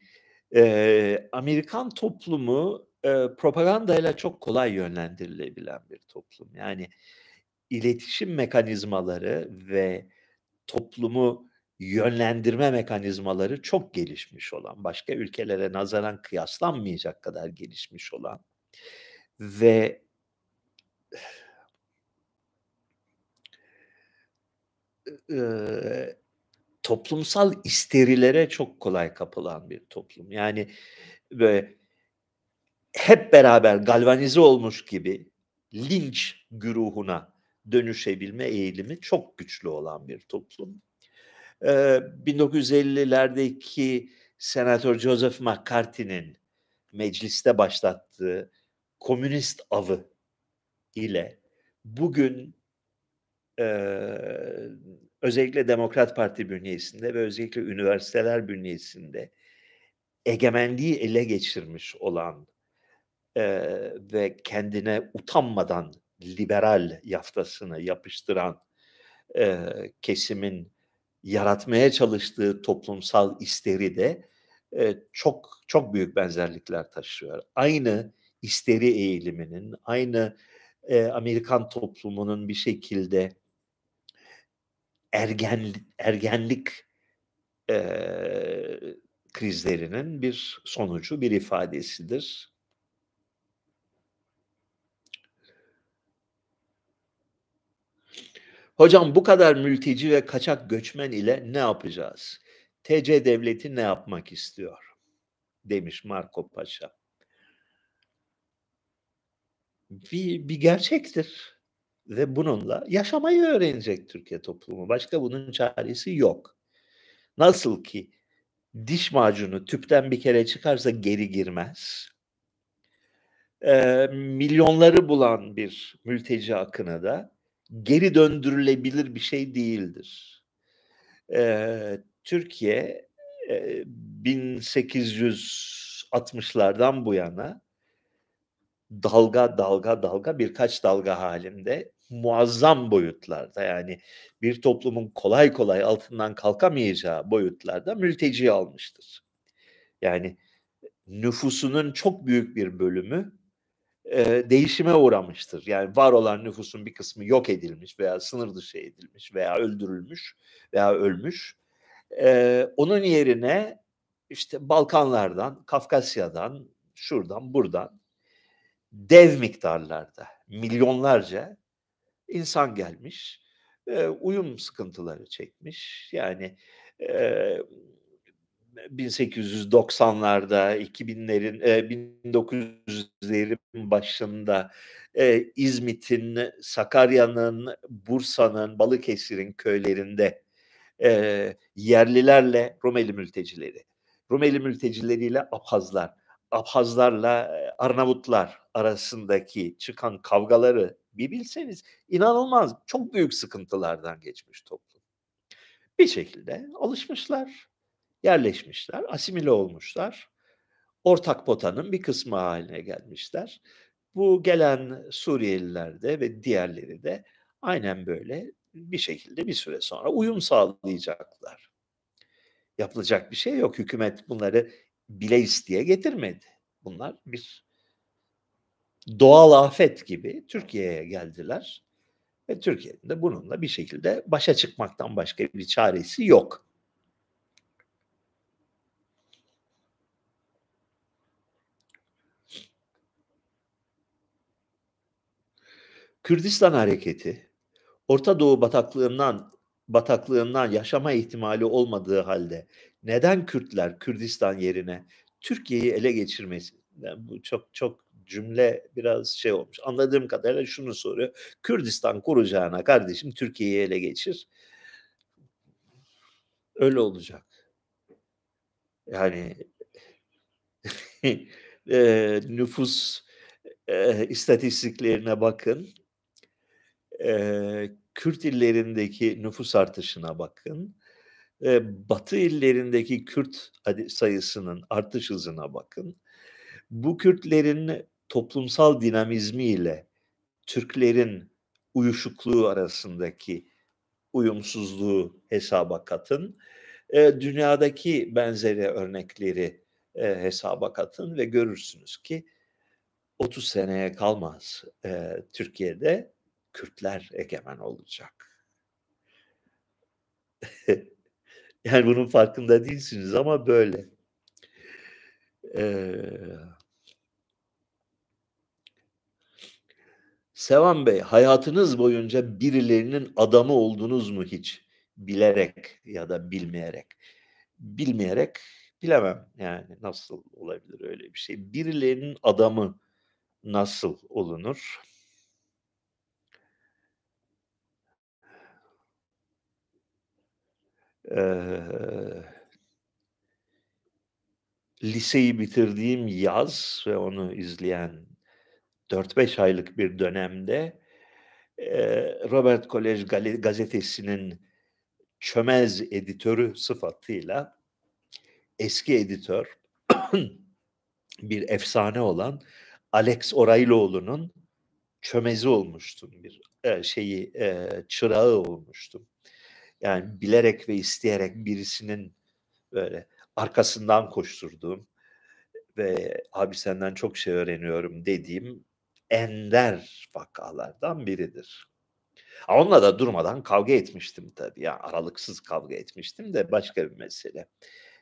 eee, Amerikan toplumu, eee, propagandayla çok kolay yönlendirilebilen bir toplum. Yani, iletişim mekanizmaları ve toplumu yönlendirme mekanizmaları çok gelişmiş olan, başka ülkelere nazaran kıyaslanmayacak kadar gelişmiş olan ve ııı, toplumsal isterilere çok kolay kapılan bir toplum. Yani, böyle hep beraber galvanize olmuş gibi linç güruhuna dönüşebilme eğilimi çok güçlü olan bir toplum. Eee, 1950'lerdeki Senatör Joseph McCarthy'nin mecliste başlattığı komünist avı ile bugün, eee, özellikle Demokrat Parti bünyesinde ve özellikle üniversiteler bünyesinde egemenliği ele geçirmiş olan, eee, ve kendine utanmadan liberal yaftasını yapıştıran, eee, kesimin yaratmaya çalıştığı toplumsal isteride, eee, çok çok büyük benzerlikler taşıyor. Aynı isteri eğiliminin, aynı, eee, Amerikan toplumunun bir şekilde ergenli ergenlik, eee, krizlerinin bir sonucu, bir ifadesidir. Hocam bu kadar mülteci ve kaçak göçmen ile ne yapacağız? TC devleti ne yapmak istiyor? Demiş Marco Paşa. Bir bir gerçektir ve bununla yaşamayı öğrenecek Türkiye toplumu. Başka bunun çaresi yok. Nasıl ki diş macunu tüpten bir kere çıkarsa geri girmez. Eee, milyonları bulan bir mülteci akını da geri döndürülebilir bir şey değildir. Eee, Türkiye, eee, 1860'lardan bu yana dalga, dalga, dalga birkaç dalga halinde muazzam boyutlarda yani bir toplumun kolay kolay altından kalkamayacağı boyutlarda mülteci almıştır. Yani nüfusunun çok büyük bir bölümü eee, değişime uğramıştır. Yani var olan nüfusun bir kısmı yok edilmiş veya sınır dışı edilmiş veya öldürülmüş veya ölmüş. Eee, onun yerine işte Balkanlardan, Kafkasya'dan, şuradan, buradan dev miktarlarda, milyonlarca insan gelmiş, eee, uyum sıkıntıları çekmiş. Yani, eee, 1890'larda, 2000'lerin, eee, 1900'lerin başında, eee, İzmit'in, Sakarya'nın, Bursa'nın, Balıkesir'in köylerinde, eee, yerlilerle Rumeli mültecileri, Rumeli mültecileriyle Abhazlar, Abhazlarla, Arnavutlar arasındaki çıkan kavgaları bir bilseniz inanılmaz, çok büyük sıkıntılardan geçmiş toplum. Bir şekilde alışmışlar, yerleşmişler, asimile olmuşlar. Ortak potanın bir kısmı haline gelmişler. Bu gelen Suriyeliler de ve diğerleri de aynen böyle bir şekilde bir süre sonra uyum sağlayacaklar. Yapılacak bir şey yok. Hükümet bunları bile isteye getirmedi. Bunlar bir doğal afet gibi Türkiye'ye geldiler ve Türkiye'nin de bununla bir şekilde başa çıkmaktan başka bir çaresi yok. Kürdistan hareketi, Orta Doğu bataklığından bataklığından yaşama ihtimali olmadığı halde neden Kürtler Kürdistan yerine Türkiye'yi ele geçirmesi? Yani bu çok çok cümle biraz şey olmuş. Anladığım kadarıyla şunu soruyor. Kürdistan kuracağına kardeşim Türkiye'yi ele geçir. Öyle olacak. Yani eee, nüfus eee, istatistiklerine bakın. Eee, Kürt illerindeki nüfus artışına bakın. Batı illerindeki Kürt sayısının artış hızına bakın. Bu Kürtlerin toplumsal dinamizmiyle Türklerin uyuşukluğu arasındaki uyumsuzluğu hesaba katın. Dünyadaki benzeri örnekleri, hesaba katın ve görürsünüz ki 30 seneye kalmaz, Türkiye'de Kürtler egemen olacak. Yani bunun farkında değilsiniz ama böyle. Eee Sevan Bey, hayatınız boyunca birilerinin adamı oldunuz mu hiç? Bilerek ya da bilmeyerek. Bilmeyerek bilemem yani nasıl olabilir öyle bir şey. Birilerinin adamı nasıl olunur? Liseyi bitirdiğim yaz ve onu izleyen 4-5 aylık bir dönemde, eee, Robert Kolej gazetesinin çömez editörü sıfatıyla eski editör, bir efsane olan Alex Oraylıoğlu'nun çömezi olmuştum. Bir, şeyi, çırağı olmuştum. Yani bilerek ve isteyerek birisinin böyle arkasından koşturduğum ve "Abi senden çok şey öğreniyorum." dediğim ender vakalardan biridir. Onunla da durmadan kavga etmiştim tabii. Ya, aralıksız kavga etmiştim de başka bir mesele.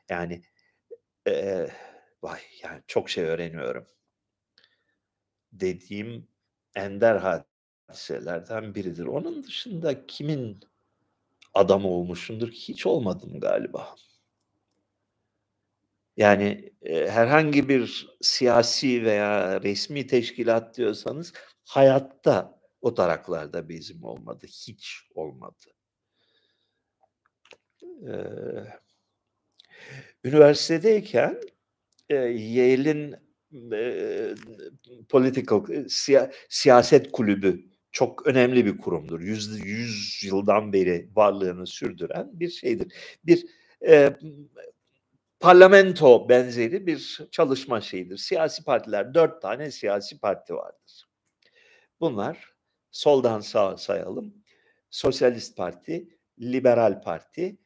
Yani, eee, vay, yani çok şey öğreniyorum dediğim ender hadiselerden biridir. Onun dışında kimin adamı olmuşumdur? Hiç olmadım galiba. Yani, eee, herhangi bir siyasi veya resmî teşkilat diyorsanız hayatta o taraklarda bezim olmadı, hiç olmadı. Eee, üniversitedeyken, eee, Yale'in eee, political siya siyaset kulübü çok önemli bir kurumdur. Yüz yüz yıldan beri varlığını sürdüren bir şeydir. Bir, eee, parlamento benzeri bir çalışma şeyidir. Siyasi partiler, 4 tane siyasi parti vardır. Bunlar soldan sağa sayalım. Sosyalist Parti, Liberal Parti,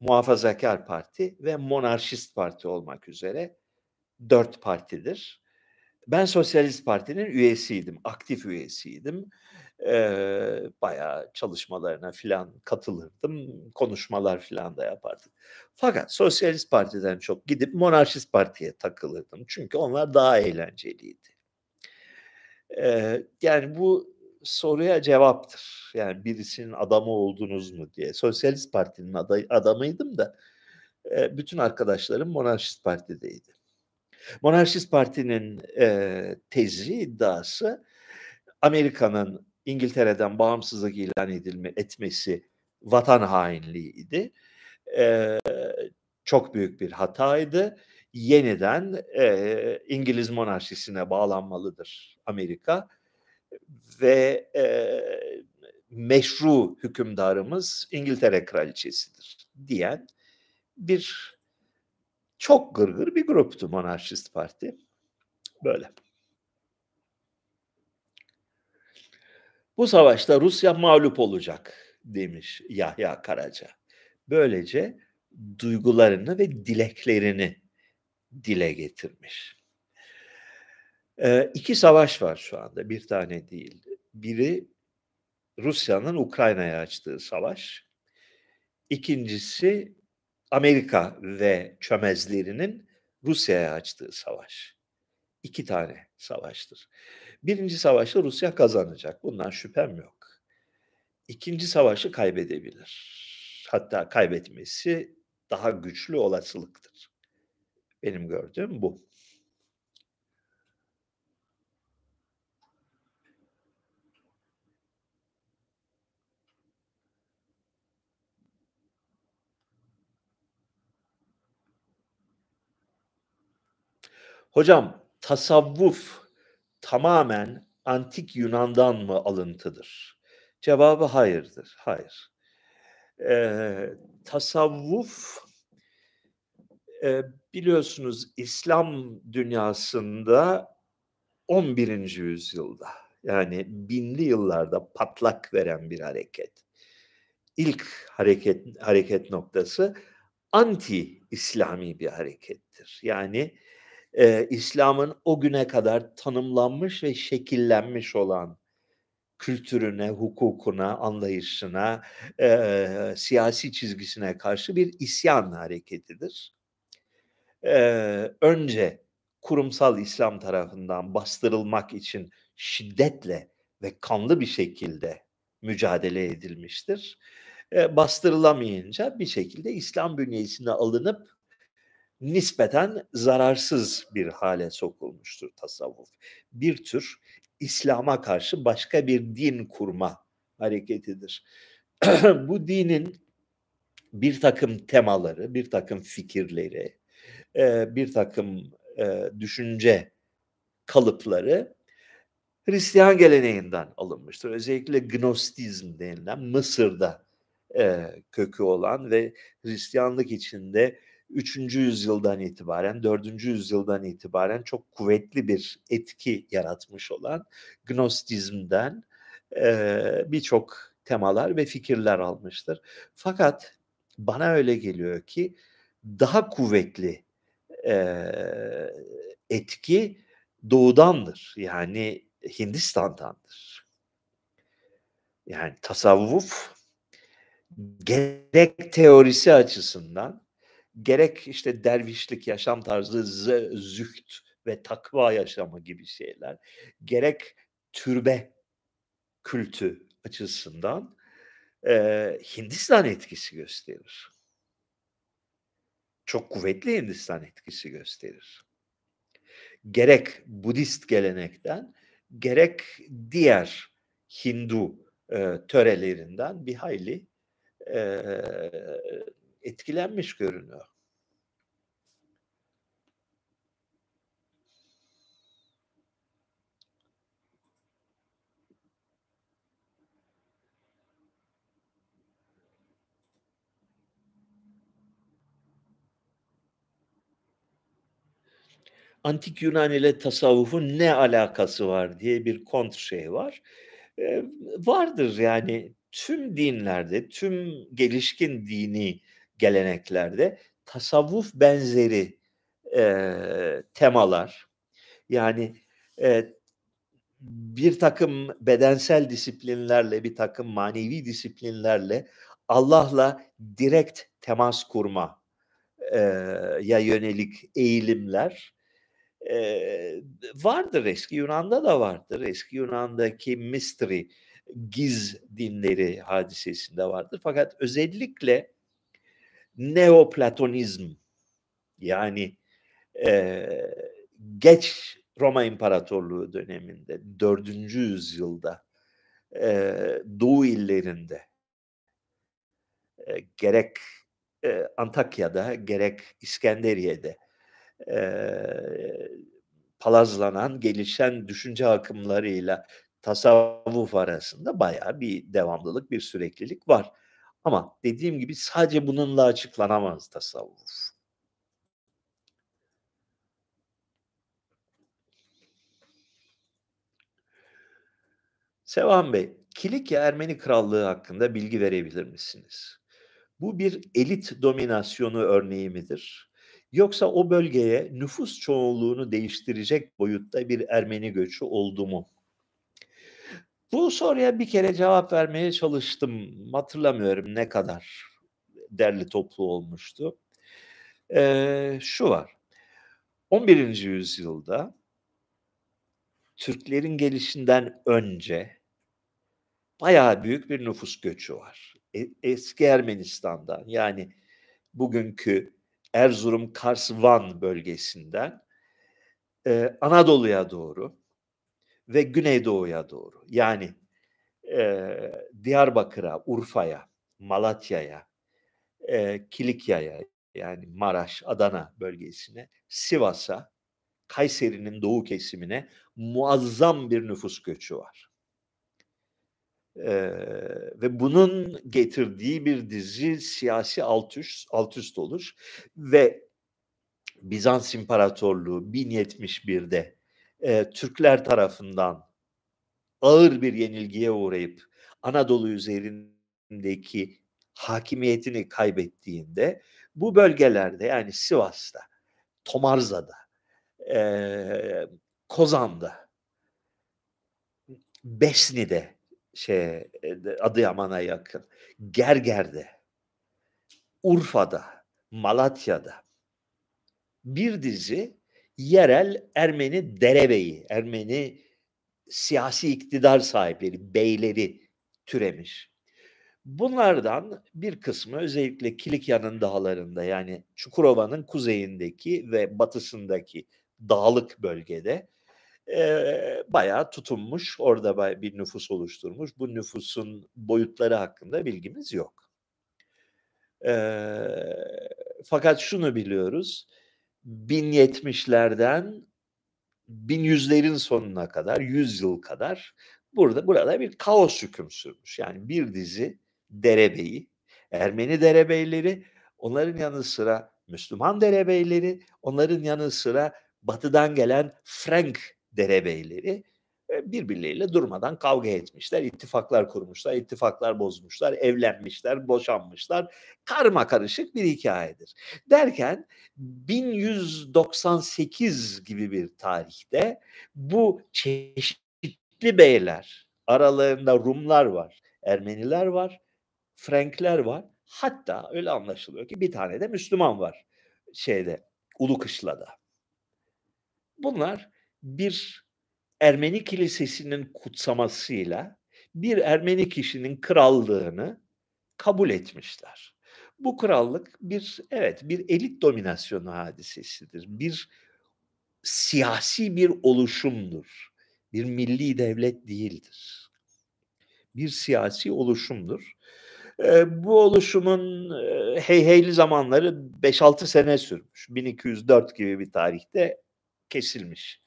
Muhafazakar Parti ve Monarşist Parti olmak üzere 4 partidir. Ben Sosyalist Parti'nin üyesiydim, aktif üyesiydim. Eee, bayağı çalışmalarına filan katılırdım, konuşmalar filan da yapardık. Fakat Sosyalist Parti'den çok gidip Monarşist Parti'ye takılırdım. Çünkü onlar daha eğlenceliydi. Eee, yani bu soruya cevaptır. Yani birisinin adamı oldunuz mu diye. Sosyalist Parti'nin aday adamıydım da, eee, bütün arkadaşlarım Monarşist Parti'deydi. Monarşist Parti'nin, eee, tezi, iddiası Amerika'nın İngiltere'den bağımsızlık ilan edilme etmesi vatan hainliğiydi. Eee, çok büyük bir hataydı. Yeniden, eee, İngiliz monarşisine bağlanmalıdır Amerika ve, eee, meşru hükümdarımız İngiltere kraliçesidir diyen bir çok gırgır bir gruptu Monarşist Parti. Böyle. Bu savaşta Rusya mağlup olacak demiş Yahya Karaca. Böylece duygularını ve dileklerini dile getirmiş. Eee, 2 savaş var şu anda, 1 tane değil. Biri Rusya'nın Ukrayna'ya açtığı savaş. 2'ncisi Amerika ve çömezlerinin Rusya'ya açtığı savaş. 2 tane savaştır. 1. savaşı Rusya kazanacak. Bundan şüphem yok. 2. savaşı kaybedebilir. Hatta kaybetmesi daha güçlü olasılıktır. Benim gördüğüm bu. Hocam, tasavvuf tamamen antik Yunan'dan mı alıntıdır? Cevabı hayırdır, hayır. Eee, tasavvuf eee, biliyorsunuz İslam dünyasında 11. yüzyılda, yani 1000'li yıllarda patlak veren bir hareket. İlk hareket hareket noktası anti İslami bir harekettir. Yani, eee, İslam'ın o güne kadar tanımlanmış ve şekillenmiş olan kültürüne, hukukuna, anlayışına, eee, siyasi çizgisine karşı bir isyan hareketidir. Eee, önce kurumsal İslam tarafından bastırılmak için şiddetle ve kanlı bir şekilde mücadele edilmiştir. Eee, bastırılamayınca bir şekilde İslam bünyesine alınıp nispeten zararsız bir hale sokulmuştur tasavvuf. Bir tür İslam'a karşı başka bir din kurma hareketidir. Bu dinin bir takım temaları, bir takım fikirleri, eee, birtakım, eee, düşünce kalıpları Hristiyan geleneğinden alınmıştır. Özellikle Gnostizm denilen Mısır'da, eee, kökü olan ve Hristiyanlık içinde 3. yüzyıldan itibaren, 4. yüzyıldan itibaren çok kuvvetli bir etki yaratmış olan Gnostizm'den, eee, birçok temalar ve fikirler almıştır. Fakat bana öyle geliyor ki daha kuvvetli, eee, etki doğudandır. Yani Hindistan'dandır. Yani tasavvuf gerek teorisi açısından, gerek işte dervişlik, yaşam tarzı, zı zühd ve takva yaşamı gibi şeyler, gerek türbe kültü açısından, eee, Hindistan etkisi gösterir. Çok kuvvetli Hindistan etkisi gösterir. Gerek Budist gelenekten, gerek diğer Hindu, eee, törelerinden bir hayli, eee, etkilenmiş görünüyor. antik Yunan ile tasavvufun ne alakası var diye bir kont şey var. E, vardır yani tüm dinlerde, tüm gelişkin dini geleneklerde tasavvuf benzeri, eee, temalar, yani, eee, birtakım bedensel disiplinlerle, birtakım manevi disiplinlerle Allah'la direkt temas kurma eee, ya yönelik eğilimler, eee, vardır. Eski Yunan'da da vardır. Eski Yunan'daki mystery, giz dinleri hadisesinde vardır. Fakat özellikle Neoplatonizm yani, eee, geç Roma İmparatorluğu döneminde 4. yüzyılda, eee, Doğu illerinde eee, gerek, eee, Antakya'da gerek İskenderiye'de, eee, palazlanan, gelişen düşünce akımlarıyla tasavvuf arasında bayağı bir devamlılık, bir süreklilik var. Ama dediğim gibi sadece bununla açıklanamaz tasavvuf. Sevan Bey, Kilikya Ermeni Krallığı hakkında bilgi verebilir misiniz? Bu bir elit dominasyonu örneği midir? Yoksa o bölgeye nüfus çoğunluğunu değiştirecek boyutta bir Ermeni göçü oldu mu? Bu soruya bir kere cevap vermeye çalıştım. Hatırlamıyorum ne kadar derli toplu olmuştu. Eee, şu var, 11. yüzyılda Türklerin gelişinden önce bayağı büyük bir nüfus göçü var. E eski Ermenistan'dan yani bugünkü Erzurum, Kars, Van bölgesinden, Anadolu'ya doğru ve Güneydoğu'ya doğru yani, eee, Diyarbakır'a, Urfa'ya, Malatya'ya, eee, Kilikya'ya yani Maraş, Adana bölgesine, Sivas'a, Kayseri'nin doğu kesimine muazzam bir nüfus göçü var. Eee, ve bunun getirdiği bir dizi siyasi altüst altüst oluş ve Bizans İmparatorluğu 1071'de, eee, Türkler tarafından ağır bir yenilgiye uğrayıp Anadolu üzerindeki hakimiyetini kaybettiğinde bu bölgelerde yani Sivas'ta, Tomarza'da, eee, Kozan'da Besni'de, şeye, eee, Adıyaman'a yakın, Gerger'de, Urfa'da, Malatya'da bir dizi yerel Ermeni derebeyi, Ermeni siyasi iktidar sahipleri, beyleri türemiş. Bunlardan bir kısmı özellikle Kilikya'nın dağlarında yani Çukurova'nın kuzeyindeki ve batısındaki dağlık bölgede, eee, bayağı tutunmuş, orada bir nüfus oluşturmuş. Bu nüfusun boyutları hakkında bilgimiz yok. Eee, fakat şunu biliyoruz, 1070'lerden 1100'lerin sonuna kadar, 100 yıl kadar burada burada bir kaos hüküm sürmüş. Yani bir dizi derebeyi, Ermeni derebeyleri, onların yanı sıra Müslüman derebeyleri, onların yanı sıra batıdan gelen Frank derebeyleri, birbirleriyle durmadan kavga etmişler, ittifaklar kurmuşlar, ittifaklar bozmuşlar, evlenmişler, boşanmışlar. Karmakarışık bir hikâyedir. Derken 1198 gibi bir tarihte bu çeşitli beyler, aralarında Rumlar var, Ermeniler var, Frankler var. Hatta öyle anlaşılıyor ki bir tane de Müslüman var şeyde, Ulukışla'da. Bunlar bir Ermeni kilisesinin kutsamasıyla bir Ermeni kişinin krallığını kabul etmişler. Bu krallık bir evet, bir elit dominasyonu hadisesidir. Bir siyasi bir oluşumdur. Bir milli devlet değildir. Bir siyasi oluşumdur. Eee, bu oluşumun, eee, heyheyli zamanları 5-6 sene sürmüş. 1204 gibi bir tarihte kesilmiş.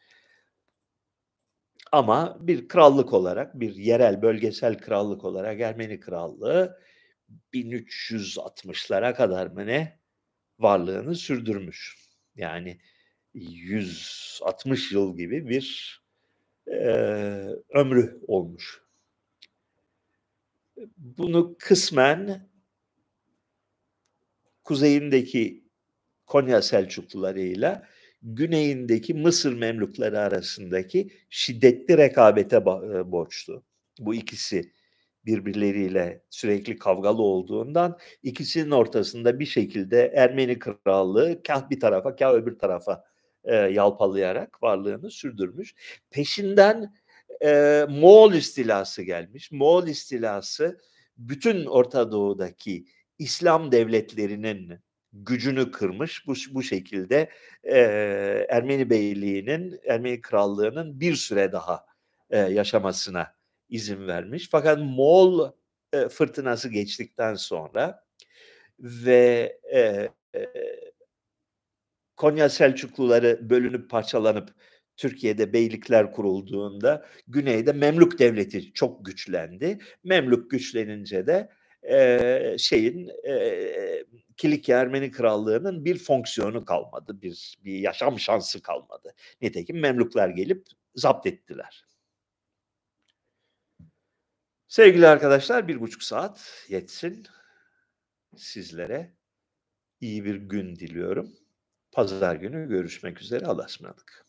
Ama bir krallık olarak, bir yerel, bölgesel krallık olarak Ermeni Krallığı 1360'lara kadar mı ne varlığını sürdürmüş. Yani, 160 yıl gibi bir eee, ömrü olmuş. Bunu kısmen kuzeyindeki Konya Selçuklularıyla güneyindeki Mısır Memlukları arasındaki şiddetli rekabete e, borçlu. Bu ikisi birbirleriyle sürekli kavgalı olduğundan ikisinin ortasında bir şekilde Ermeni krallığı kah bir tarafa kah öbür tarafa e, yalpalayarak varlığını sürdürmüş. Peşinden e, Moğol istilası gelmiş. Moğol istilası bütün Orta Doğu'daki İslam devletlerinin gücünü kırmış. Bu, bu şekilde e, Ermeni Beyliği'nin, Ermeni Krallığı'nın bir süre daha e, yaşamasına izin vermiş. Fakat Moğol e, fırtınası geçtikten sonra ve e, Konya Selçukluları bölünüp parçalanıp Türkiye'de beylikler kurulduğunda güneyde Memlük Devleti çok güçlendi. Memlük güçlenince de e, şeyin e, Kilikya Ermeni Krallığı'nın bir fonksiyonu kalmadı, bir, bir yaşam şansı kalmadı. Nitekim Memlükler gelip zapt ettiler. Sevgili arkadaşlar bir buçuk saat yetsin sizlere. iyi bir gün diliyorum. Pazar günü görüşmek üzere. Allah'a ısmarladık.